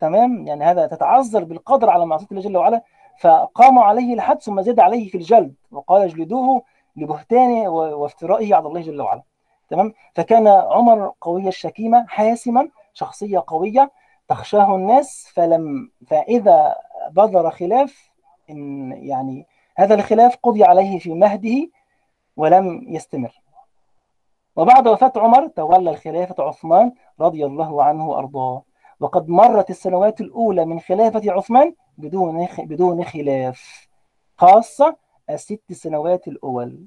تمام؟ يعني هذا تتعذر بالقدر على معصية الله جل وعلا. فقاموا عليه الحد ثم زاد عليه في الجلد وقال اجلدوه لبهتانه وافترائه على الله جل وعلا. تمام؟ فكان عمر قوي الشكيمة حاسما شخصية قوية تخشاه الناس فلم فإذا بذر خلاف إن يعني هذا الخلاف قضي عليه في مهده ولم يستمر. وبعد وفاة عمر تولى الخلافة عثمان رضي الله عنه وأرضاه. وقد مرت السنوات الأولى من خلافة عثمان بدون بدون خلاف خاصة الست سنوات الأول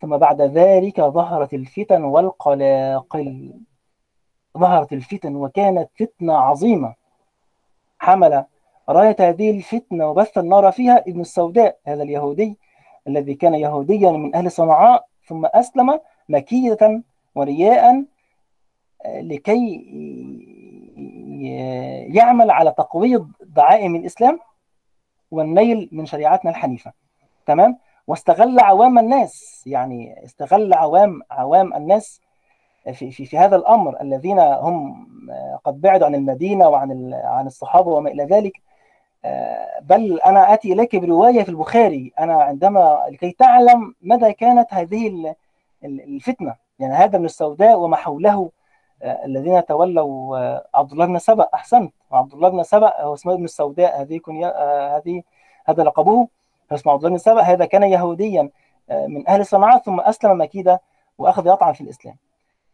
ثم بعد ذلك ظهرت الفتن والقلاقل. ظهرت الفتن وكانت فتنة عظيمة. حمل راية هذه الفتنة وبث النار فيها ابن السوداء هذا اليهودي الذي كان يهوديا من أهل صنعاء ثم أسلم مكية ورياء لكي يعمل على تقويض دعائم الإسلام والنيل من شريعتنا الحنيفة. تمام؟ واستغل عوام الناس. يعني استغل عوام عوام الناس في, في, في هذا الأمر. الذين هم قد بعدوا عن المدينة وعن عن الصحابة وما إلى ذلك. بل أنا آتي إليك برواية في البخاري. أنا عندما لكي تعلم مدى كانت هذه الفتنة. يعني هذا من السوداء وما حوله الذين تولوا عبد الله بن سبأ. أحسنت. عبد الله بن سبأ هو اسمه ابن السوداء. هذه هذه هذا لقبه. اسمه عبد الله سبأ هذا كان يهوديا من أهل صنعاء ثم أسلم مكيدة وأخذ يطعن في الإسلام.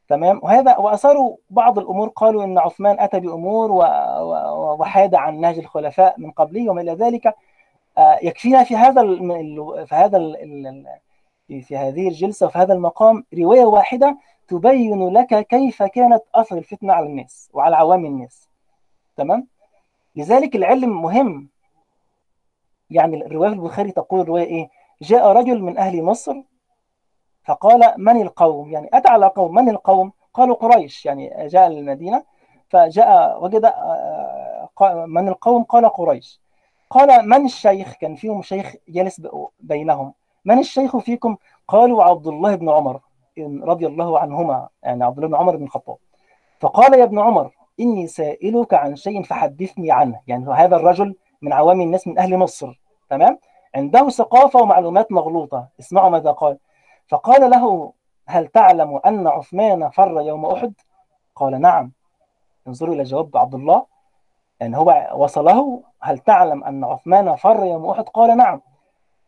تمام؟ وهذا واثاروا بعض الأمور قالوا إن عثمان أتى بأمور وحاد عن نهج الخلفاء من قبله وما إلى ذلك. يكفينا في هذا في هذا في هذه الجلسة وفي هذا المقام رواية واحدة تبين لك كيف كانت اثر الفتنة على الناس وعلى عوام الناس. تمام؟ لذلك العلم مهم يعني الروايه في البخاري تقول الرواية إيه؟ جاء رجل من أهل مصر فقال من القوم؟ يعني أتى على قوم من القوم؟ قالوا قريش يعني جاء المدينة فجاء وجد من القوم؟ قال قريش. قال من الشيخ؟ كان فيهم شيخ جالس بينهم. من الشيخ فيكم؟ قالوا عبد الله بن عمر رضي الله عنهما يعني عبد الله بن عمر بن الخطاب. فقال يا ابن عمر إني سائلك عن شيء فحدثني عنه. يعني هذا الرجل من عوام الناس من أهل مصر. تمام؟ عنده ثقافة ومعلومات مغلوطة. اسمعوا ماذا قال. فقال له هل تعلم أن عثمان فر يوم أحد؟ قال نعم. انظروا إلى جواب عبد الله. يعني هو وصله هل تعلم أن عثمان فر يوم أحد؟ قال نعم.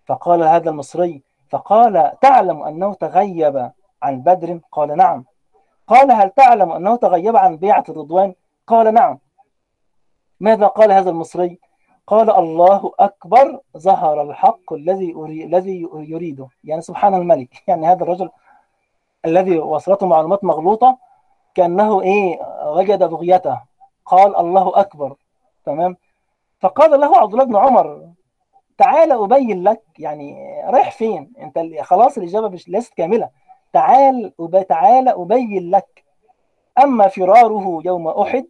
فقال هذا المصري فقال تعلم أنه تغيب عن بدر؟ قال نعم. قال هل تعلم أنه تغيب عن بيعة الرضوان قال نعم. ماذا قال هذا المصري؟ قال الله أكبر ظهر الحق الذي الذي يريده. يعني سبحان الملك. يعني هذا الرجل الذي وصلته معلومات مغلوطة كأنه إيه وجد بغيته. قال الله أكبر. تمام؟ فقال له عبد الله بن عمر تعال أبين لك يعني رايح فين؟ أنت خلاص الإجابة مش ليست كاملة. تعال أب... تعال أبين لك. أما فراره يوم أحد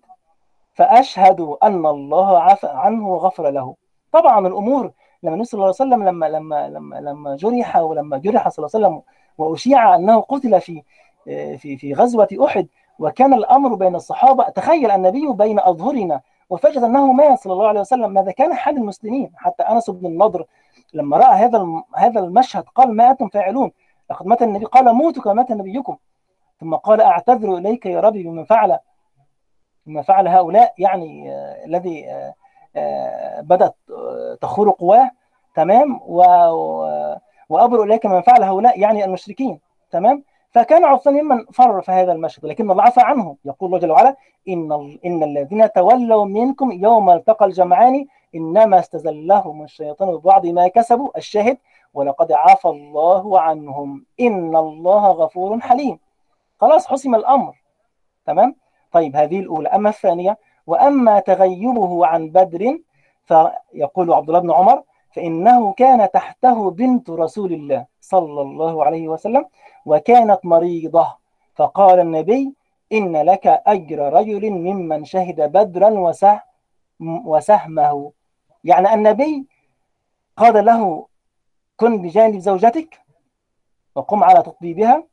فأشهد أن الله عفى عنه وغفر له. طبعا الأمور لما النبي صلى الله عليه وسلم لما لما لما لما جرح ولما جرح صلى الله عليه وسلم وأشيع أنه قتل في في في غزوة أحد وكان الأمر بين الصحابة تخيل النبي بين أظهرنا وفجأة أنه مات صلى الله عليه وسلم. ماذا كان حال المسلمين؟ حتى أنس بن النضر لما رأى هذا هذا المشهد قال ما أنتم فاعلون؟ لقد مات النبي قال موتوا كما مات نبيكم. ثم قال أعتذر إليك يا ربي بما فعل. ما فعل هؤلاء يعني آه الذي آه آه بدأت تخور قواه تمام؟ و وأبرئ إليك من فعل هؤلاء يعني المشركين تمام؟ فكان عثمان ممن فر في هذا المشهد لكن الله عفى عنه. يقول الله جل وعلا إن إن الذين تولوا منكم يوم التقى الجمعان إنما استزلهم الشيطان ببعض ما كسبوا. الشاهد ولقد عفى الله عنهم. إن الله غفور حليم. خلاص حسم الأمر تمام؟ طيب هذه الأولى. أما الثانية وأما تغيبه عن بدر فيقول عبد الله بن عمر فإنه كان تحته بنت رسول الله صلى الله عليه وسلم وكانت مريضة. فقال النبي إن لك أجر رجل ممن شهد بدرا وسه وسهمه. يعني النبي قال له كن بجانب زوجتك وقم على تطبيبها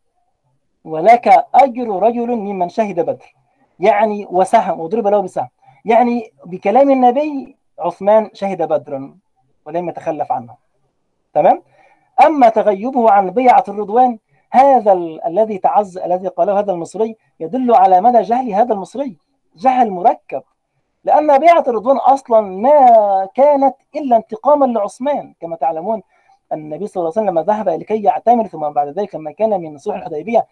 ولك أجر رجل ممن شهد بدر. يعني وسهم وضرب له بسهم. يعني بكلام النبي عثمان شهد بدرا ولم يتخلف عنه. تمام؟ أما تغيبه عن بيعة الرضوان هذا ال الذي تعز الذي قاله هذا المصري يدل على مدى جهل هذا المصري. جهل مركب. لأن بيعة الرضوان أصلا ما كانت إلا انتقاما لعثمان. كما تعلمون النبي صلى الله عليه وسلم ذهب لكي يعتمر ثم بعد ذلك لما كان من صلح الحديبية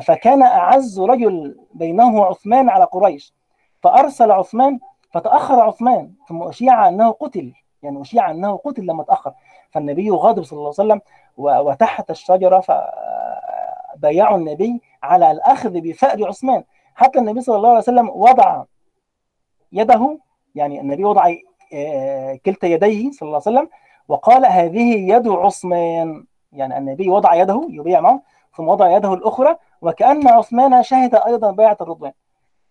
فكان أعز رجل بينه عثمان على قريش. فأرسل عثمان فتأخر عثمان ثم أشيع أنه قتل. يعني أشيع أنه قتل لما تأخر فالنبي غاضب صلى الله عليه وسلم وتحت الشجرة فبايعوا النبي على الأخذ بفأر عثمان. حتى النبي صلى الله عليه وسلم وضع يده يعني النبي وضع كلتا يديه صلى الله عليه وسلم وقال هذه يد عثمان. يعني النبي وضع يده يبيع معه. ثم وضع يده الأخرى وكأن عثمان شهد أيضا بيعة الرضوان.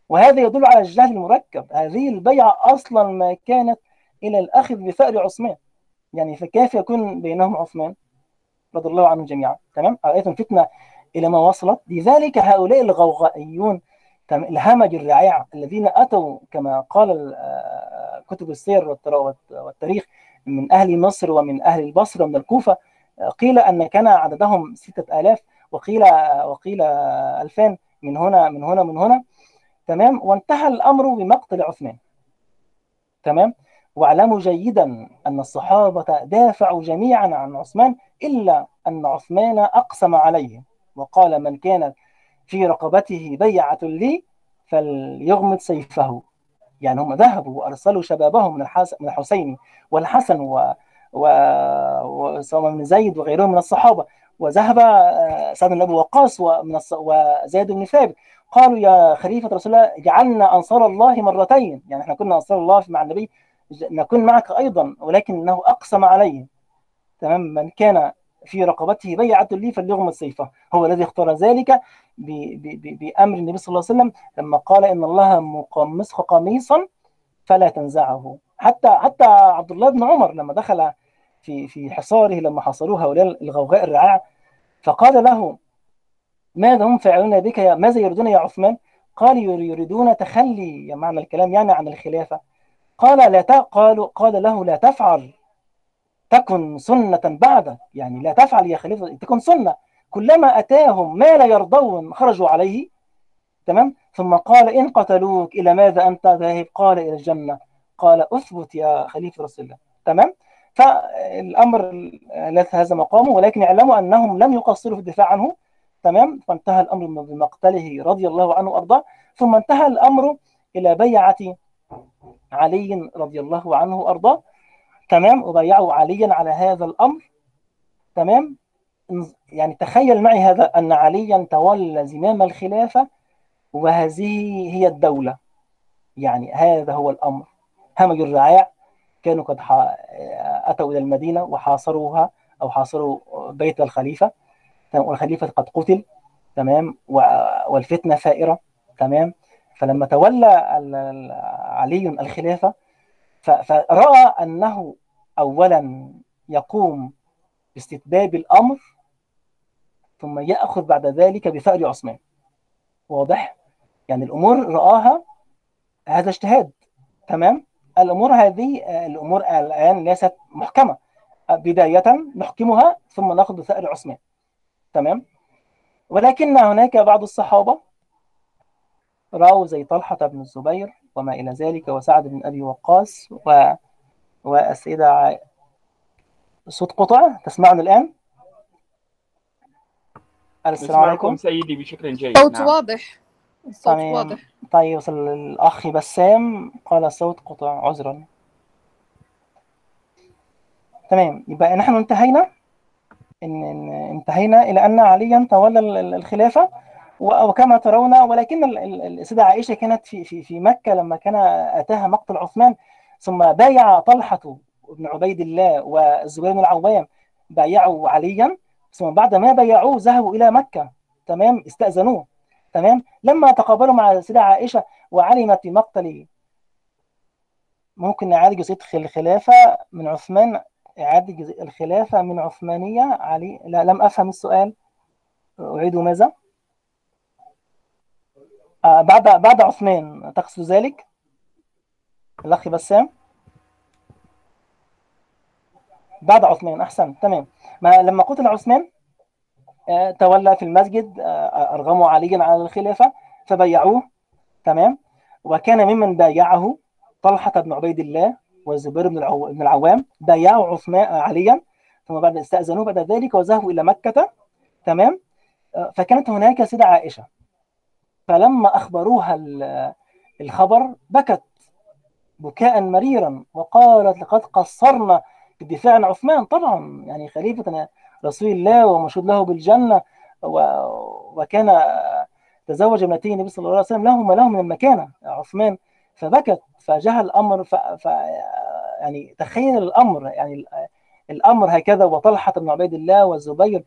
وهذا يدل على الجهل المركب. هذه البيعة أصلا ما كانت إلى الأخذ بفأر عثمان. يعني فكيف يكون بينهم عثمان رضي الله عنهم جميعا؟ تمام؟ رأيتم فتنة إلى ما وصلت؟ لذلك هؤلاء الغوغائيون الهمج الرعاع الذين أتوا كما قال كتب السير والتاريخ من أهل مصر ومن أهل البصرة ومن الكوفة قيل أن كان عددهم ستة آلاف. وقيل وقيل ألفان من هنا من هنا من هنا. تمام؟ وانتهى الأمر بمقتل عثمان. تمام؟ واعلموا جيدا أن الصحابة دافعوا جميعا عن عثمان إلا أن عثمان أقسم عليه وقال من كان في رقبته بيعة لي فليغمد سيفه. يعني هم ذهبوا وأرسلوا شبابهم من من الحسين والحسن و وسواء من زيد وغيرهم من الصحابة. وذهب سعد بن أبي وقاص. وزيد بن ثابت. قالوا يا خليفة رسول الله اجعلنا أنصار الله مرتين. يعني إحنا كنا أنصار الله مع النبي نكون معك أيضا ولكنه أقسم عليه تمام؟ من كان في رقبته بيعة لي فليغمد سيفه. هو الذي اختار ذلك بأمر النبي صلى الله عليه وسلم لما قال إن الله مقمصه قميصا فلا تنزعه. حتى حتى عبد الله بن عمر لما دخل في في حصاره لما حصروه هؤلاء الغوغاء الرعاع فقال له ماذا هم فاعلون بك يا ماذا يريدون يا عثمان؟ قال يريدون تخلي معنى الكلام يعني عن الخلافة. قال لا قالوا قال له لا تفعل تكن سنة بعدك يعني لا تفعل يا خليفة تكن سنة. كلما أتاهم ما لا يرضون خرجوا عليه. تمام؟ ثم قال إن قتلوك إلى ماذا أنت ذاهب؟ قال إلى الجنة. قال أثبت يا خليفة رسول الله. تمام؟ فالأمر ليس هذا مقامه ولكن اعلموا أنهم لم يقصروا في الدفاع عنه. تمام؟ فانتهى الأمر بمقتله رضي الله عنه وأرضاه. ثم انتهى الأمر إلى بيعة علي رضي الله عنه وأرضاه. تمام؟ وبايعوا عليا على هذا الأمر. تمام؟ يعني تخيل معي هذا أن عليا تولى زمام الخلافة وهذه هي الدولة. يعني هذا هو الأمر. همج الرعاع كانوا قد أتوا إلى المدينة وحاصروها أو حاصروا بيت الخليفة والخليفة قد قتل تمام والفتنة ثائرة تمام فلما تولى علي الخلافة فرأى أنه أولا يقوم باستتباب الأمر ثم يأخذ بعد ذلك بثأر عثمان واضح؟ يعني الأمور رآها هذا اجتهاد تمام؟ الأمور هذه الأمور الآن ليست محكمة. بداية نحكمها ثم نأخذ بثأر عثمان تمام؟ ولكن هناك بعض الصحابة رأوا زي طلحة بن الزبير وما إلى ذلك وسعد بن أبي وقاص و... والسيدة ع... صوت قطع تسمعني الآن؟ السلام عليكم. سيدي بشكل جيد. صوت نعم. واضح. الصوت طيب. واضح. طيب وصل الأخ بسام. قال الصوت قطع عذرا. تمام. يبقى نحن انتهينا. إن انتهينا إلى أن عليا تولى الخلافة. وكما ترون ولكن السيدة عائشة كانت في في في مكة لما كان أتاها مقتل عثمان. ثم بايع طلحة بن عبيد الله والزبير بن العوام. بايعوا عليا. ثم بعد ما بايعوه ذهبوا إلى مكة. تمام. استأذنوه. تمام لما تقابلوا مع السيدة عائشة وعلمت بمقتل ممكن نعالج جزئية الخلافة من عثمان إعادة الخلافة من عثمانية علي لا لم أفهم السؤال أعيد ماذا؟ آه بعد بعد عثمان تقصد ذلك؟ الأخ بسام بعد عثمان أحسن تمام ما لما قتل عثمان تولى في المسجد آه أرغموا عليا على الخلافة فبايعوه تمام؟ وكان ممن بايعه طلحة بن عبيد الله والزبير بن. بن العوام بايعوا عثمان عليا ثم بعد استأذنوه بعد ذلك وذهبوا إلى مكة. تمام؟ فكانت هناك سيدة عائشة. فلما أخبروها الخبر بكت بكاء مريرا وقالت لقد قصرنا في الدفاع عن عثمان. طبعا يعني خليفة رسول الله ومشهود له بالجنة. وكان تزوج ابنتي النبي صلى الله عليه وسلم له ما له من المكانة عثمان. فبكت فجاء الأمر ف... ف... يعني تخيل الأمر يعني الأمر هكذا وطلحة بن عبيد الله والزبير.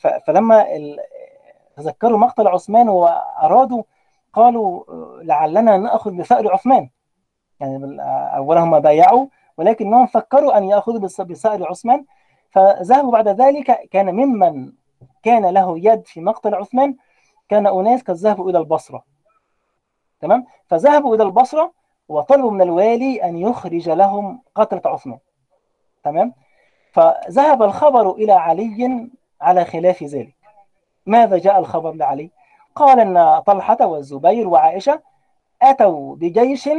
ف... فلما ال... تذكروا مقتل عثمان وأرادوا قالوا لعلنا نأخذ بثأر عثمان. يعني أولا هم بايعوا ولكنهم فكروا أن يأخذوا بثأر عثمان. فذهبوا بعد ذلك كان ممن كان له يد في مقتل عثمان كان أناس قد ذهبوا إلى البصرة. تمام؟ فذهبوا إلى البصرة وطلبوا من الوالي أن يخرج لهم قتلة عثمان. تمام؟ فذهب الخبر إلى علي على خلاف ذلك. ماذا جاء الخبر لعلي؟ قال أن طلحة والزبير وعائشة أتوا بجيش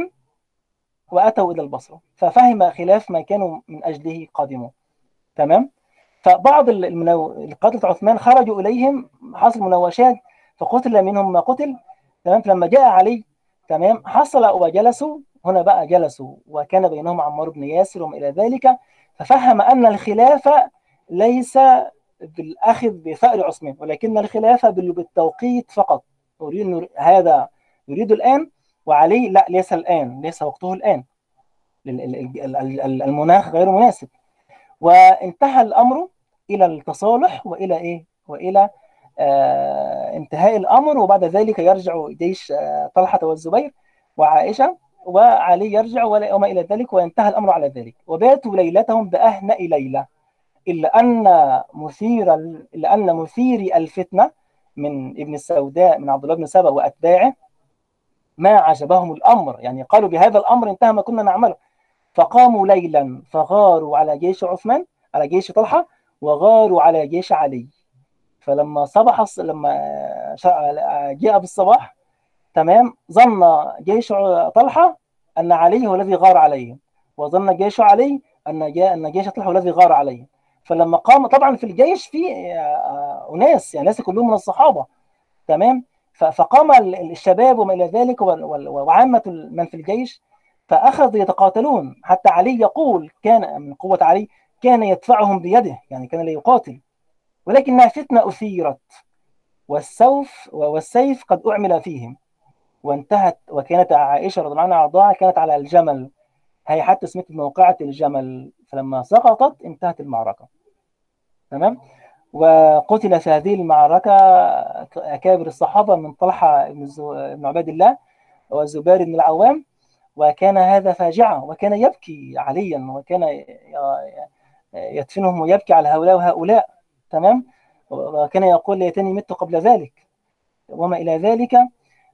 وأتوا إلى البصرة. ففهم خلاف ما كانوا من أجله قادمون. تمام؟ فبعض المنو... القتلة عثمان خرجوا إليهم حصل مناوشات فقتل منهم ما قتل تمام؟ فلما جاء علي تمام؟ حصل وجلسوا هنا بقى جلسوا وكان بينهم عمار بن ياسر وما إلى ذلك ففهم أن الخلافة ليس بالأخذ بثأر عثمان ولكن الخلافة بالتوقيت فقط. يريد هذا يريد الآن وعلي لا ليس الآن ليس وقته الآن. المناخ غير مناسب. وانتهى الأمر إلى التصالح وإلى إيه؟ وإلى آه انتهاء الأمر وبعد ذلك يرجع جيش آه طلحة والزبير وعائشة وعلي يرجع وما إلى ذلك وينتهى الأمر على ذلك. وباتوا ليلتهم بأهنأ ليلة إلا أن مثير إلا أن مثير الفتنة من ابن السوداء من عبد الله بن سبأ وأتباعه ما عجبهم الأمر. يعني قالوا بهذا الأمر انتهى ما كنا نعمله. فقاموا ليلا فغاروا على جيش عثمان على جيش طلحة وغاروا على جيش علي. فلما صبح لما جاء بالصباح تمام ظن جيش طلحة أن علي هو الذي غار عليهم وظن جيش علي أن جاء أن جيش طلحة هو الذي غار عليهم فلما قام طبعا في الجيش في أناس يعني ليس كلهم من الصحابة. تمام؟ فقام الشباب وما إلى ذلك وعامة من في الجيش فأخذوا يتقاتلون. حتى علي يقول كان من قوة علي كان يدفعهم بيده يعني كان لا يقاتل. ولكنها فتنة أثيرت والسوف والسيف قد أعمل فيهم. وانتهت وكانت عائشة رضي الله عنها عضاها كانت على الجمل. هي حتى اسمت موقعة الجمل فلما سقطت انتهت المعركة. تمام؟ وقتل في هذه المعركة أكابر الصحابة من طلحة بن عباد الله والزبير بن العوام. وكان هذا فاجعة وكان يبكي عليا وكان يدفنهم ويبكي على هؤلاء وهؤلاء تمام؟ وكان يقول ليتني مت قبل ذلك. وما إلى ذلك.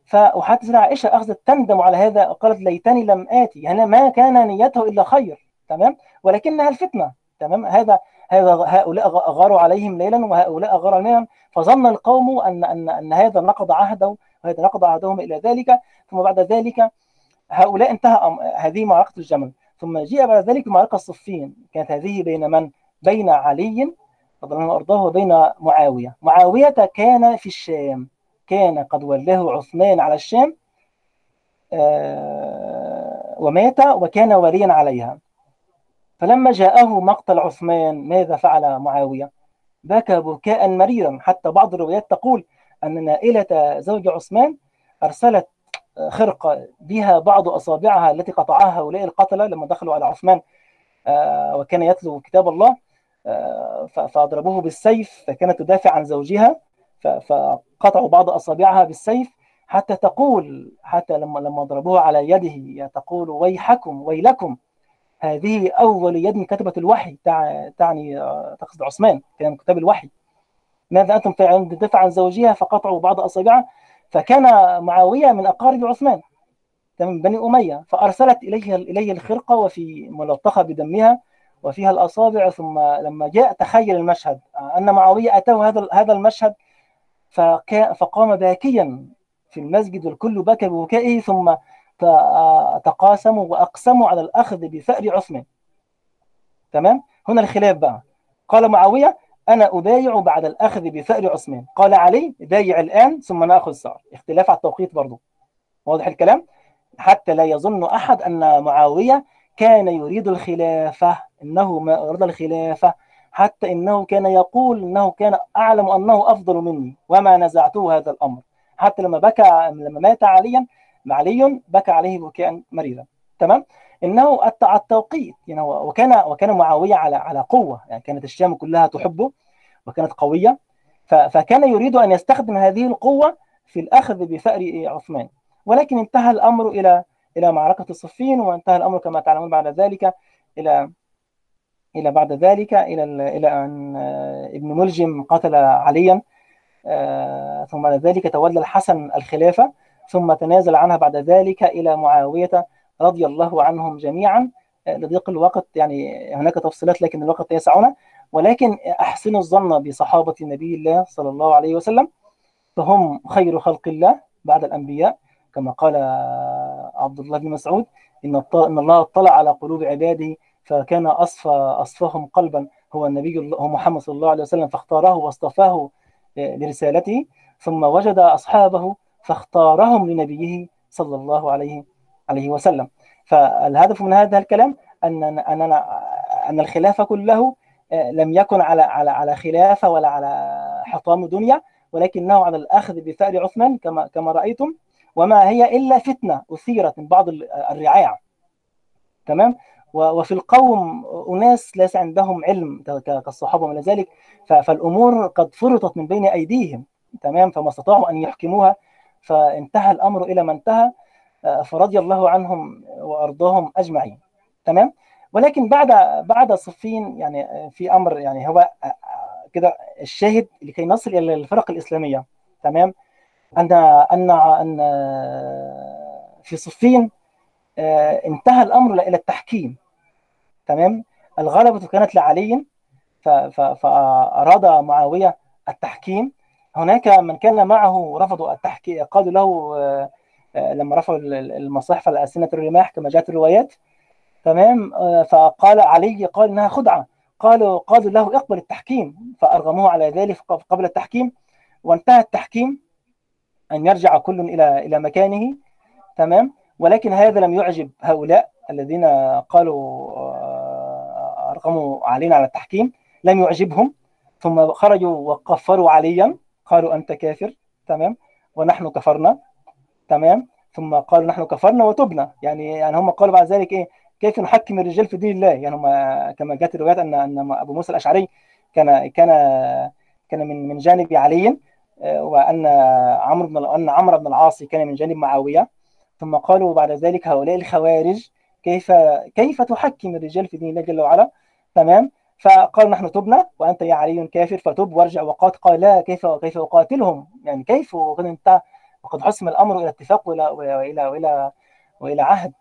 سيدنا عائشة أخذت تندم على هذا وقالت ليتني لم آتي يعني ما كان نيته إلا خير تمام؟ ولكنها الفتنة تمام؟ هذا هذا هؤلاء غاروا عليهم ليلا وهؤلاء غاروا ليلا فظن القوم أن أن أن هذا نقض عهده وهذا نقض عهدهم إلى ذلك. ثم بعد ذلك هؤلاء انتهى هذه معركة الجمل. ثم جاء بعد ذلك معركة الصفين كانت هذه بين من؟ بين علي رضي الله وأرضاه وبين معاوية. معاوية كان في الشام. كان قد ولاه عثمان على الشام ومات وكان وليا عليها. فلما جاءه مقتل عثمان ماذا فعل معاوية؟ بكى بكاء مريرا. حتى بعض الروايات تقول أن نائلة زوج عثمان أرسلت خرقة بها بعض أصابعها التي قطعها هؤلاء القتلة لما دخلوا على عثمان وكان يتلو كتاب الله فأضربوه بالسيف فكانت تدافع عن زوجها فقطعوا بعض أصابعها بالسيف حتى تقول حتى لما لما ضربوها على يده تقول ويحكم ويلكم هذه أول يد كتبت الوحي تعني تقصد عثمان كان من كتاب الوحي. ماذا أنتم تدافع عن زوجها فقطعوا بعض أصابعها. فكان معاوية من أقارب عثمان من بني أمية فأرسلت إليه إليه الخرقة وفي ملطخة بدمها وفيها الأصابع ثم لما جاء تخيل المشهد أن معاوية أتاه هذا هذا المشهد فقام باكيا في المسجد والكل بكى ببكائه ثم تقاسموا وأقسموا على الأخذ بثأر عثمان. تمام؟ هنا الخلاف بقى. قال معاوية أنا أبايع بعد الأخذ بثأر عثمان. قال علي بايع الآن ثم نأخذ ثأر اختلاف على التوقيت برضه واضح الكلام؟ حتى لا يظن أحد أن معاوية كان يريد الخلافة إنه ما أراد الخلافة حتى إنه كان يقول إنه كان أعلم أنه أفضل مني وما نزعته هذا الأمر. حتى لما بكى لما مات عليا علي بكى عليه بكاء مريضا تمام؟ إنه التوقيت يعني وكان وكان معاوية على على قوة يعني كانت الشام كلها تحبه وكانت قوية. فكان يريد أن يستخدم هذه القوة في الأخذ بثأر عثمان. ولكن انتهى الأمر إلى إلى معركة الصفين وانتهى الأمر كما تعلمون بعد ذلك إلى إلى بعد ذلك إلى إلى أن ابن ملجم قتل عليا ثم بعد ذلك تولى الحسن الخلافة ثم تنازل عنها بعد ذلك إلى معاوية رضي الله عنهم جميعا. لضيق الوقت يعني هناك تفصيلات لكن الوقت يسعنا. ولكن أحسنوا الظن بصحابة نبي الله صلى الله عليه وسلم. فهم خير خلق الله بعد الأنبياء. كما قال عبد الله بن مسعود إن إن الله اطلع على قلوب عباده فكان اصفى اصفاهم قلبا. هو النبي هو محمد صلى الله عليه وسلم فاختاره واصطفاه لرسالته. ثم وجد أصحابه فاختارهم لنبيه صلى الله عليه عليه وسلم. فالهدف من هذا الكلام ان اننا أن الخلافه كله لم يكن على على على خلافه ولا على حطام دنيا ولكنه على الأخذ بثأر عثمان كما كما رأيتم وما هي إلا فتنة أثيرت من بعض الرعاع. تمام؟ وفي القوم أناس ليس عندهم علم كالصحابة وما ذلك فالأمور قد فرطت من بين أيديهم. تمام؟ فما استطاعوا أن يحكموها فانتهى الأمر إلى ما انتهى. فرضي الله عنهم وأرضاهم أجمعين. تمام؟ ولكن بعد بعد صفين يعني في أمر يعني هو كده الشاهد لكي نصل إلى الفرق الإسلامية. تمام؟ أن أن أن في صفين انتهى الأمر إلى التحكيم. تمام؟ الغلبة كانت لعلي فأراد معاوية التحكيم. هناك من كان معه رفضوا التحكيم قالوا له لما رفعوا المصاحف على ألسنة الرماح كما جاءت الروايات. تمام؟ فقال علي قال إنها خدعة. قالوا قالوا له اقبل التحكيم. فأرغموه على ذلك قبل التحكيم. وانتهى التحكيم أن يرجع كل إلى إلى مكانه. تمام؟ ولكن هذا لم يعجب هؤلاء الذين قالوا أرغموا علينا على التحكيم. لم يعجبهم. ثم خرجوا وكفروا عليا. قالوا أنت كافر. تمام؟ ونحن كفرنا. تمام؟ ثم قالوا نحن كفرنا وتبنا. يعني يعني هم قالوا بعد ذلك إيه؟ كيف نحكم الرجال في دين الله؟ يعني هم كما جاءت الروايات أن أن أبو موسى الأشعري كان كان كان من من جانب علي وأن عمرو بن أن عمرو بن العاص كان من جانب معاوية. ثم قالوا بعد ذلك هؤلاء الخوارج كيف كيف تحكم الرجال في دين الله جل وعلا؟ تمام؟ فقالوا نحن تبنا وأنت يا علي كافر فتب وارجع وقاتل قال لا كيف كيف أقاتلهم؟ يعني كيف؟ انت وقد حسم الأمر إلى اتفاق وإلى وإلى وإلى وإلى عهد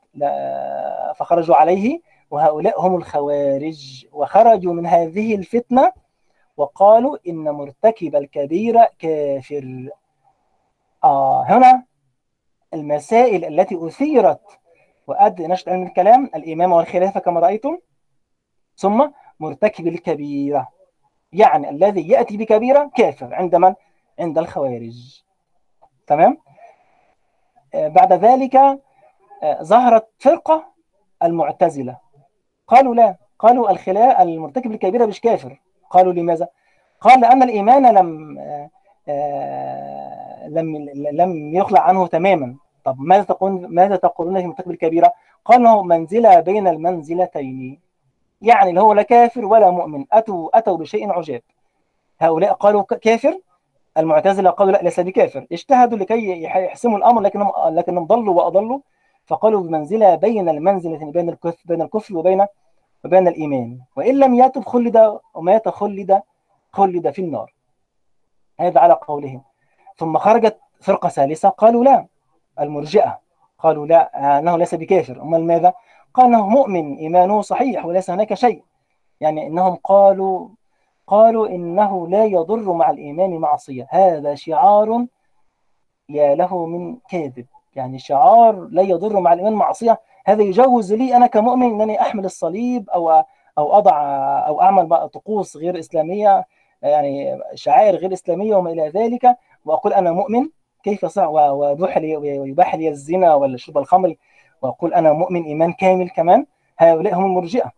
فخرجوا عليه وهؤلاء هم الخوارج. وخرجوا من هذه الفتنة وقالوا إن مرتكب الكبيره كافر. آه هنا المسائل التي أثيرت وأدى نشط علم الكلام الإمامة والخلافة كما رأيتم. ثم مرتكب الكبيرة يعني الذي يأتي بكبيرة كافر عند من؟ عند الخوارج. تمام؟ آه بعد ذلك آه ظهرت فرقة المعتزلة. قالوا لا قالوا الخلاء المرتكب الكبيرة مش كافر. قالوا لماذا؟ قال لأن الإيمان لم آه لم لم يخلع عنه تماما. طب ماذا تقولون ماذا تقولون في مرتكب الكبيرة؟ قالوا منزلة بين المنزلتين. يعني اللي هو لا كافر ولا مؤمن. أتوا أتوا بشيء عجاب. هؤلاء قالوا كافر؟ المعتزلة قالوا لا ليس بكافر. اجتهدوا لكي يحسموا الأمر لكنهم لكنهم ضلوا وأضلوا فقالوا بمنزلة بين المنزلتين بين الكفر بين الكفر وبين وبين الإيمان. وإن لم يتب خلد ومات خلد خلد في النار. هذا على قولهم. ثم خرجت فرقة ثالثة قالوا لا المرجئة. قالوا لا أنه ليس بكافر. أمال ماذا؟ قال أنه مؤمن إيمانه صحيح وليس هناك شيء. يعني إنهم قالوا قالوا إنه لا يضر مع الإيمان معصية. هذا شعار يا له من كاذب. يعني شعار لا يضر مع الإيمان معصية. هذا يجوز لي أنا كمؤمن أنني أحمل الصليب أو أو أضع أو أعمل طقوس غير إسلامية يعني شعائر غير إسلامية وما إلى ذلك. وأقول أنا مؤمن كيف صح ويباح لي ويباح لي الزنا ولا شرب الخمر. وأقول أنا مؤمن إيمان كامل كمان. هؤلاء هم المرجئة.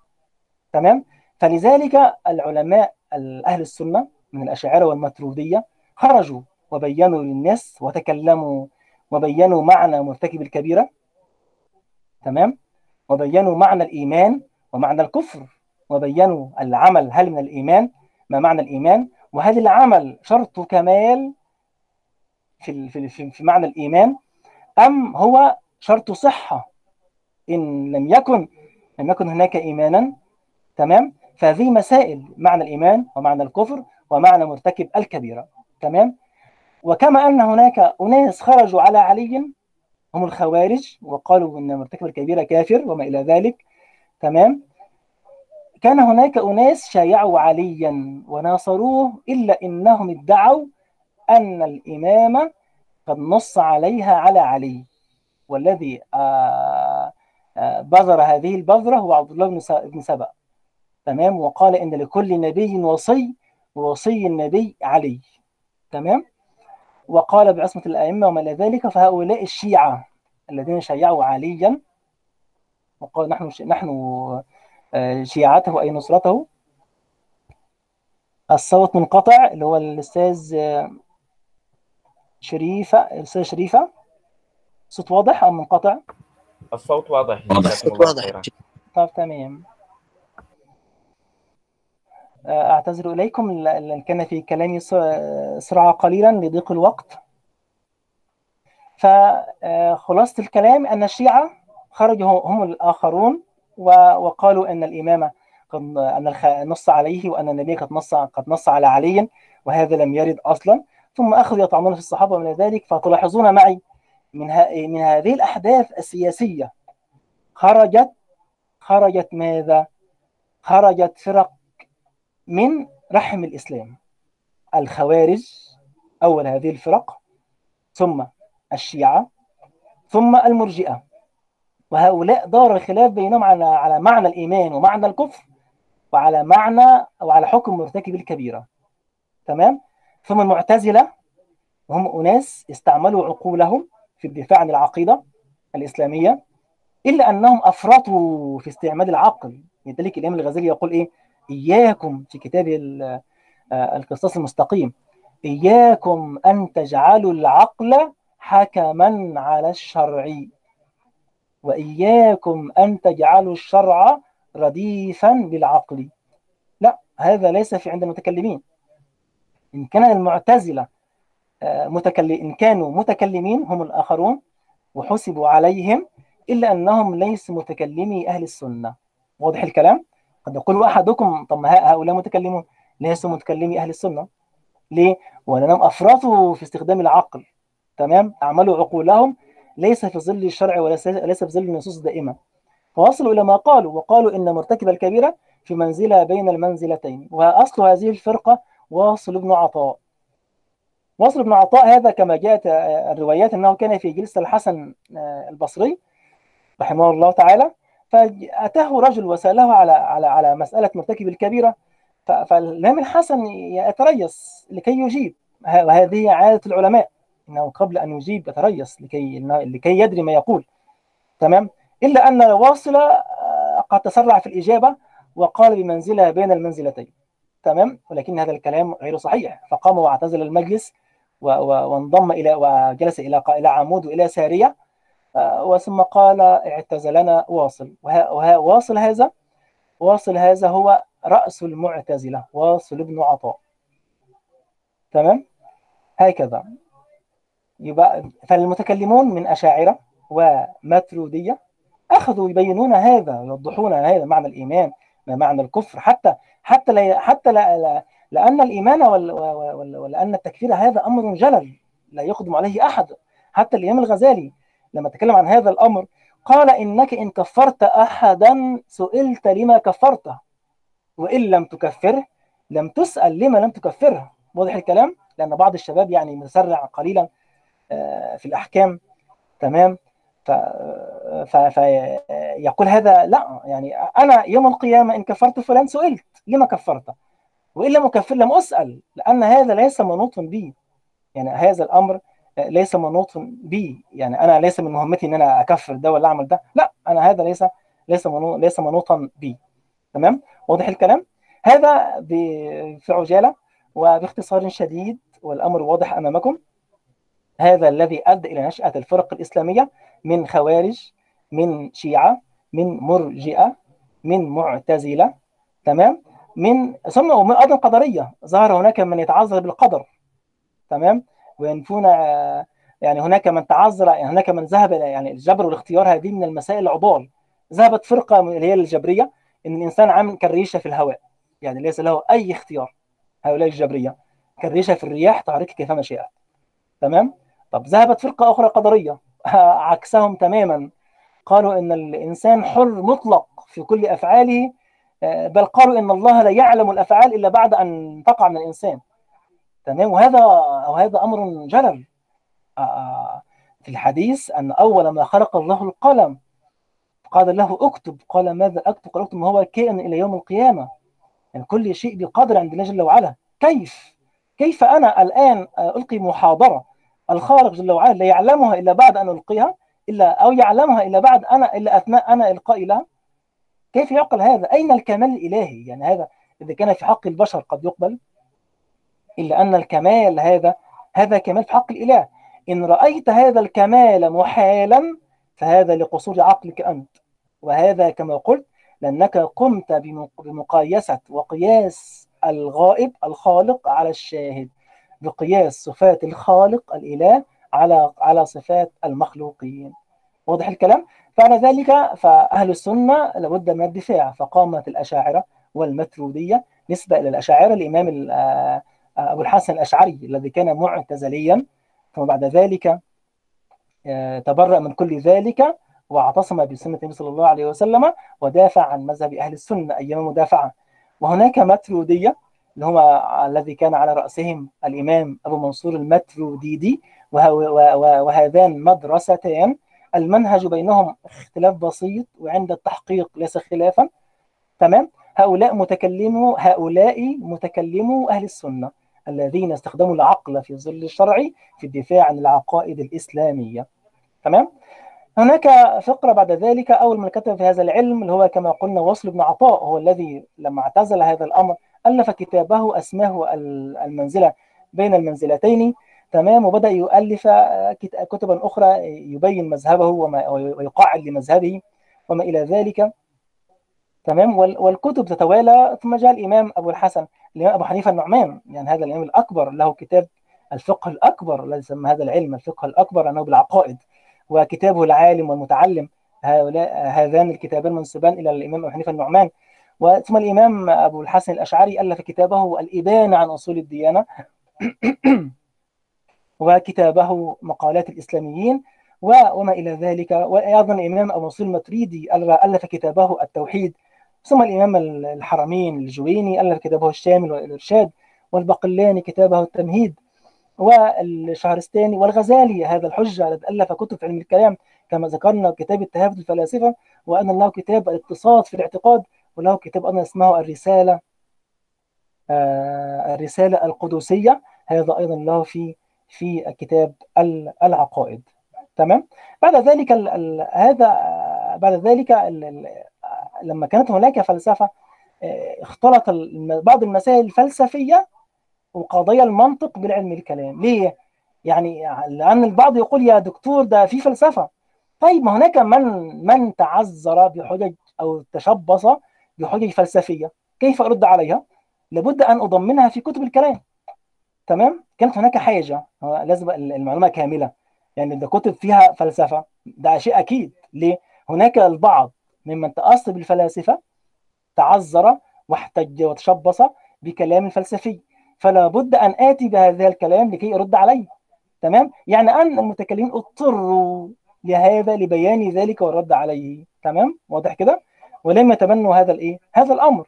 تمام؟ فلذلك العلماء أهل السنة من الأشاعرة والماترودية خرجوا وبينوا للناس وتكلموا وبينوا معنى مرتكب الكبيرة تمام؟ وبينوا معنى الإيمان ومعنى الكفر وبينوا العمل. هل من الإيمان؟ ما معنى الإيمان؟ وهل العمل شرط كمال في في في معنى الإيمان؟ أم هو شرط صحة؟ إن لم يكن لم يكن هناك ايمانا تمام؟ فهذه مسائل معنى الإيمان ومعنى الكفر ومعنى مرتكب الكبيرة. تمام؟ وكما أن هناك أناس خرجوا على علي هم الخوارج وقالوا إن مرتكب الكبيرة كافر وما إلى ذلك. تمام؟ كان هناك أناس شايعوا عليا وناصروه إلا إنهم ادعوا أن الامامه قد نص عليها على علي. والذي بذر هذه البذرة هو عبد الله بن سبأ. تمام؟ وقال إن لكل نبي وصي ووصي النبي علي. تمام؟ وقال بعصمة الأئمة وما إلى ذلك فهؤلاء الشيعة الذين شيعوا عليا وقال نحن نحن شيعته أي نصرته. الصوت منقطع اللي هو الأستاذ شريفة الأستاذ شريفة. صوت واضح أم منقطع؟ الصوت واضح. الصوت واضح. طب تمام. أعتذر إليكم لأن كان في كلامي سرعة قليلا لضيق الوقت. فخلاصة الكلام أن الشيعة خرجوا هم الآخرون وقالوا أن الإمامة قد أن نص عليه وأن النبي قد نص قد نص على علي وهذا لم يرد أصلا. ثم أخذوا يطعنون في الصحابة من ذلك. فتلاحظون معي من من هذه الأحداث السياسية خرجت خرجت ماذا؟ خرجت فرق من رحم الإسلام الخوارج أول هذه الفرق ثم الشيعة ثم المرجئة. وهؤلاء دار الخلاف بينهم على على معنى الإيمان ومعنى الكفر وعلى معنى أو على حكم مرتكب الكبيرة. تمام؟ ثم المعتزلة وهم أناس استعملوا عقولهم في الدفاع عن العقيدة الإسلامية إلا أنهم أفرطوا في استعمال العقل. لذلك الإمام الغزالي يقول إيه؟ إياكم في كتابه القصاص المستقيم. إياكم أن تجعلوا العقل حكما على الشرع. وإياكم أن تجعلوا الشرع رديفا بالعقل. لا هذا ليس في عند المتكلمين. إن كان المعتزلة متكلم إن كانوا متكلمين هم الآخرون وحسبوا عليهم إلا أنهم ليسوا متكلمي أهل السنة. واضح الكلام؟ قد يقول أحدكم طب هؤلاء متكلمون. ليسوا متكلمي أهل السنة؟ ليه؟ ولأنهم أفرطوا في استخدام العقل. تمام؟ أعملوا عقولهم ليس في ظل الشرع وليس في ظل النصوص دائمة فوصلوا إلى ما قالوا وقالوا إن مرتكب الكبيرة في منزلة بين المنزلتين وأصل هذه الفرقة واصل بن عطاء. واصل بن عطاء هذا كما جاءت الروايات أنه كان في جلسة الحسن البصري رحمه الله تعالى. فأتاه رجل وسأله على على على مسألة مرتكب الكبيرة فالإمام الحسن يتريث لكي يجيب وهذه عادة العلماء إنه قبل أن يجيب يتريث لكي لكي يدري ما يقول. تمام؟ إلا أن واصل قد تسرع في الإجابة وقال بمنزلة بين المنزلتين. تمام؟ ولكن هذا الكلام غير صحيح. فقام واعتزل المجلس وانضم إلى وجلس إلى إلى عمود والى سارية وثم قال اعتزلنا واصل. واصل هذا واصل هذا هو رأس المعتزلة واصل بن عطاء. تمام؟ هكذا. يبقى فالمتكلمون من أشاعرة وماترودية أخذوا يبينون هذا يوضحون هذا معنى الإيمان ما معنى الكفر. حتى حتى لا حتى لا لا لأن الإيمان ولأن التكفير هذا أمر جلل لا يقدم عليه أحد. حتى الإمام الغزالي لما تكلم عن هذا الأمر قال إنك إن كفرت أحدا سئلت لما كفرته وإن لم تكفره لم تسأل لما لم تكفره. واضح الكلام؟ لأن بعض الشباب يعني مسرع قليلا في الأحكام. تمام؟ فيقول هذا لا يعني أنا يوم القيامة إن كفرت فلان سئلت لما كفرت وإن لم أكفر لم أسأل لأن هذا ليس منوط بي. يعني هذا الأمر ليس منوط بي. يعني أنا ليس من مهمتي إن أنا أكفر ده ولا أعمل ده. لا أنا هذا ليس ليس منوط ليس منوطا بي. تمام؟ واضح الكلام؟ هذا في عجالة وباختصار شديد والأمر واضح أمامكم. هذا الذي أدى إلى نشأة الفرق الإسلامية من خوارج من شيعة من مرجئة من معتزلة. تمام؟ من ثم ومن أيضا قدرية. ظهر هناك من يتعذر بالقدر. تمام؟ وينفون يعني هناك من تعذر يعني هناك من ذهب إلى يعني الجبر والاختيار هذه من المسائل العضال. ذهبت فرقة اللي هي الجبرية إن الإنسان عامل كالريشه في الهواء يعني ليس له أي اختيار. هؤلاء الجبرية كالريشه في الرياح تحرك كيفما شاءت تمام؟ طب ذهبت فرقة أخرى قدرية عكسهم تماما. قالوا إن الإنسان حر مطلق في كل أفعاله بل قالوا إن الله لا يعلم الأفعال إلا بعد أن تقع من الإنسان. تمام؟ وهذا وهذا أمر جلل. في الحديث أن أول ما خلق الله القلم قال له اكتب. قال ماذا أكتب؟ قال اكتب ما هو كائن إلى يوم القيامة. يعني كل شيء بقدر عند الله جل وعلا. كيف؟ كيف أنا الآن ألقي محاضرة الخالق جل وعلا لا يعلمها إلا بعد أن ألقيها إلا أو يعلمها إلا بعد أنا إلا أثناء أنا إلقائي لها؟ كيف يعقل هذا؟ أين الكمال الإلهي؟ يعني هذا إذا كان في حق البشر قد يقبل. إلا أن الكمال هذا هذا كمال في حق الإله. إن رأيت هذا الكمال محالا فهذا لقصور عقلك أنت. وهذا كما قلت لأنك قمت بمقايسة وقياس الغائب الخالق على الشاهد بقياس صفات الخالق الإله على على صفات المخلوقين. واضح الكلام؟ فعلى ذلك فأهل السنة لابد من الدفاع فقامت الأشاعرة والمترودية. نسبة إلى الأشاعرة الإمام أبو الحسن الأشعري الذي كان معتزليا ثم بعد ذلك تبرأ من كل ذلك واعتصم بسنة النبي صلى الله عليه وسلم ودافع عن مذهب أهل السنة أيام مدافعة وهناك مترودية اللي هم الذي كان على رأسهم الإمام أبو منصور المتروديدي وهذان مدرستان. المنهج بينهم اختلاف بسيط وعند التحقيق ليس خلافا. تمام؟ هؤلاء متكلموا هؤلاء متكلموا أهل السنة. الذين استخدموا العقل في ظل الشرع في الدفاع عن العقائد الإسلامية. تمام؟ هناك فقرة بعد ذلك أول من كتب في هذا العلم اللي هو كما قلنا وصل بن عطاء هو الذي لما اعتزل هذا الأمر ألف كتابه أسماه المنزلة بين المنزلتين. تمام؟ وبدأ يؤلف كتبا أخرى يبين مذهبه ويقاعد لمذهبه وما إلى ذلك. تمام؟ والكتب تتوالى ثم جاء الإمام أبو الحسن الإمام أبو حنيفة النعمان يعني هذا الإمام الأكبر له كتاب الفقه الأكبر الذي سمى هذا العلم الفقه الأكبر أنه بالعقائد وكتابه العالم والمتعلم هؤلاء هذان الكتابان منسوبان إلى الإمام أبو حنيفة النعمان. ثم الإمام أبو الحسن الأشعري ألف كتابه الإبانة عن أصول الديانة وكتابه مقالات الإسلاميين وما إلى ذلك. وأيضا الإمام أبو منصور المتريدي ألف كتابه التوحيد ثم الإمام الحرمين الجويني ألف كتابه الشامل والإرشاد والبقلاني كتابه التمهيد والشهرستاني والغزالي هذا الحجة الذي ألف كتب في علم الكلام كما ذكرنا كتاب التهافت الفلاسفة وأن له كتاب الاقتصاد في الاعتقاد وله كتاب أيضا اسمه الرسالة آه الرسالة القدسية هذا أيضا له في في كتاب العقائد. تمام؟ بعد ذلك هذا بعد ذلك لما كانت هناك فلسفة اختلط بعض المسائل الفلسفية وقضايا المنطق بالعلم الكلام ليه؟ يعني لأن البعض يقول يا دكتور ده في فلسفة طيب ما هناك من من تعذر بحجج أو تشبص بحجج فلسفية كيف أرد عليها؟ لابد أن أضمنها في كتب الكلام تمام؟ كانت هناك حاجة لازم المعلومة كاملة يعني ده كتب فيها فلسفة ده شيء أكيد ليه؟ هناك البعض ممن تأثر بالفلاسفة تعذر واحتج وتشبص بكلام فلسفي. فلا بد أن آتي بهذا الكلام لكي أرد عليه تمام؟ يعني أن المتكلمين اضطروا لهذا لبيان ذلك والرد عليه تمام؟ واضح كده؟ ولم يتبنوا هذا الإيه؟ هذا الأمر.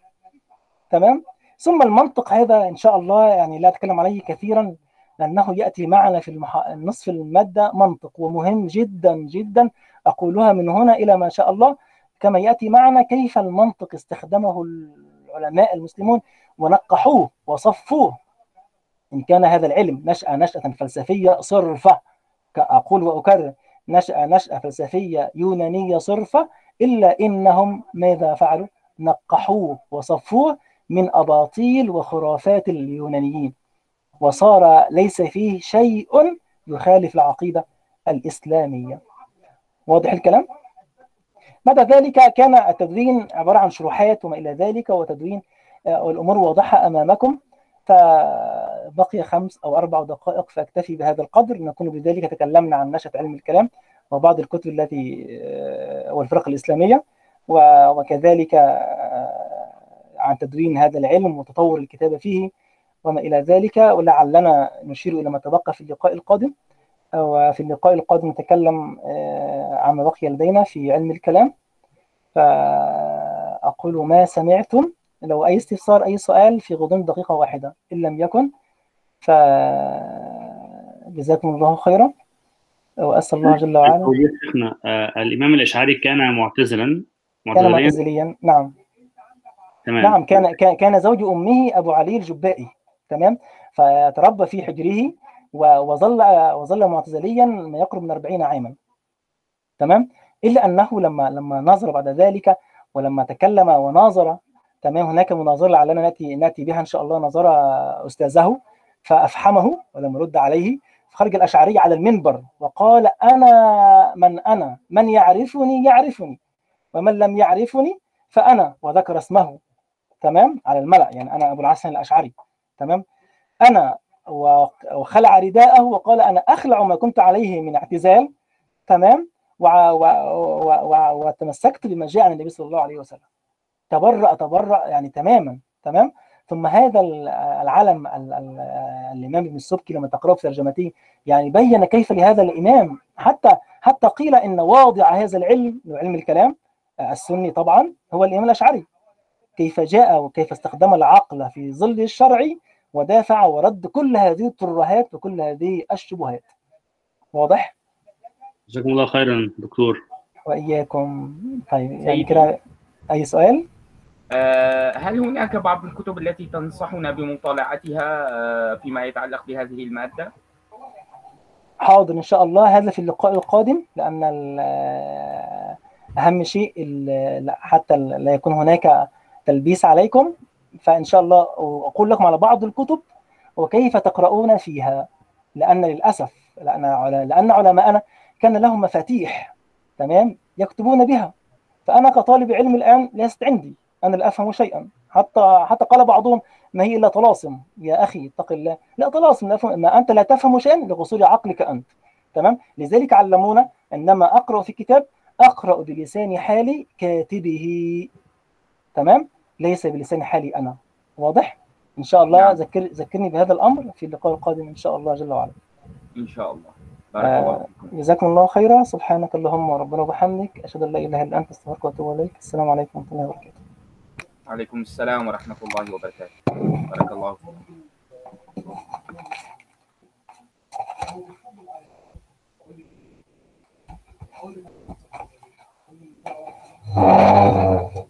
تمام؟ ثم المنطق هذا إن شاء الله يعني لا أتكلم عليه كثيرا لأنه يأتي معنا في المح... نصف المادة. منطق ومهم جدا جدا. أقولها من هنا إلى ما شاء الله. كما يأتي معنا كيف المنطق استخدمه العلماء المسلمون ونقحوه وصفوه إن كان هذا العلم نشأ نشأة فلسفية صرفة أقول وأكرر نشأ نشأة فلسفية يونانية صرفة إلا إنهم ماذا فعلوا؟ نقحوه وصفوه من أباطيل وخرافات اليونانيين وصار ليس فيه شيء يخالف العقيدة الإسلامية واضح الكلام؟ بعد ذلك كان التدوين عبارة عن شروحات وما إلى ذلك وتدوين والأمور واضحة أمامكم. فبقي خمس أو أربع دقائق فأكتفي بهذا القدر. نكون بذلك تكلمنا عن نشأة علم الكلام وبعض الكتب التي والفرق الإسلامية وكذلك عن تدوين هذا العلم وتطور الكتابة فيه وما إلى ذلك. ولعلنا نشير إلى ما تبقى في اللقاء القادم. وفي اللقاء القادم نتكلم عما بقي لدينا في علم الكلام. فأقول ما سمعتم لو أي استفسار أي سؤال في غضون دقيقة واحدة إن لم يكن فجزاكم الله خيرا. وأسأل الله جل وعلا. آه الإمام الأشعري كان معتزلا؟ كان معتزليا؟ نعم. تمام. نعم كان كان زوج أمه أبو علي الجبائي تمام. فتربى في حجره. وظل وظل معتزليا ما يقرب من 40 عاما. تمام؟ إلا أنه لما لما نظر بعد ذلك ولما تكلم وناظر تمام؟ هناك مناظرة لعلنا ناتي نأتي بها إن شاء الله نظر أستاذه فافحمه ولم يرد عليه فخرج الأشعري على المنبر وقال أنا من أنا من يعرفني يعرفني ومن لم يعرفني فأنا. وذكر اسمه تمام؟ على الملأ يعني أنا أبو الحسن الأشعري تمام؟ أنا وخلع رداءه وقال أنا أخلع ما كنت عليه من اعتزال. تمام؟ وتمسكت بما جاء عن النبي صلى الله عليه وسلم. تبرأ تبرأ يعني تماما. تمام؟ ثم هذا العالم الإمام ابن السبكي لما تقرأه في ترجمته يعني بين كيف لهذا الإمام. حتى حتى قيل إن واضع هذا العلم علم الكلام السني طبعا هو الإمام الأشعري. كيف جاء وكيف استخدم العقل في ظل الشرع ودافع ورد كل هذه الترهات وكل هذه الشبهات واضح؟ جزاكم الله خيرا دكتور وإياكم طيب يعني كده أي سؤال؟ آه هل هناك بعض الكتب التي تنصحنا بمطالعتها آه فيما يتعلق بهذه المادة؟ حاضر إن شاء الله هذا في اللقاء القادم لأن أهم شيء حتى لا يكون هناك تلبيس عليكم فإن شاء الله أقول لكم على بعض الكتب وكيف تقرؤون فيها لأن للأسف لأن لأن علماءنا كان لهم مفاتيح تمام؟ يكتبون بها. فأنا كطالب علم الآن ليست عندي أنا لا أفهم شيئا. حتى حتى قال بعضهم ما هي إلا طلاسم. يا أخي اتق الله. لا طلاسم لا أفهم. ما أنت لا تفهم شيئا لقصور عقلك أنت تمام؟ لذلك علمونا إنما أقرأ في كتاب أقرأ بلسان حال كاتبه تمام؟ ليس بلسان حالي أنا. واضح؟ إن شاء الله نعم. ذكر ذكرني بهذا الأمر في اللقاء القادم إن شاء الله جل وعلا. إن شاء الله. بارك الله فيكم. جزاكم الله خيرا. سبحانك اللهم ربنا وبحمدك. أشهد أن لا إله إلا أنت. أستغفرك وأتوب إليك. السلام عليكم ورحمة الله وبركاته. وعليكم السلام ورحمة الله وبركاته. بارك الله فيكم.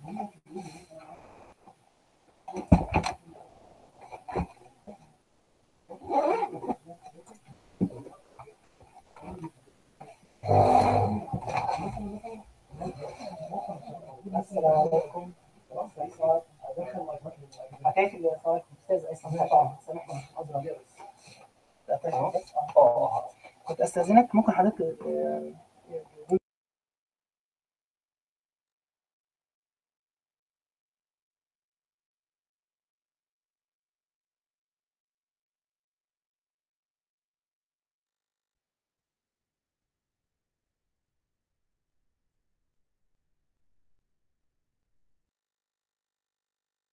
السلام قطع سامحني كنت أستأذنك ممكن حضرتك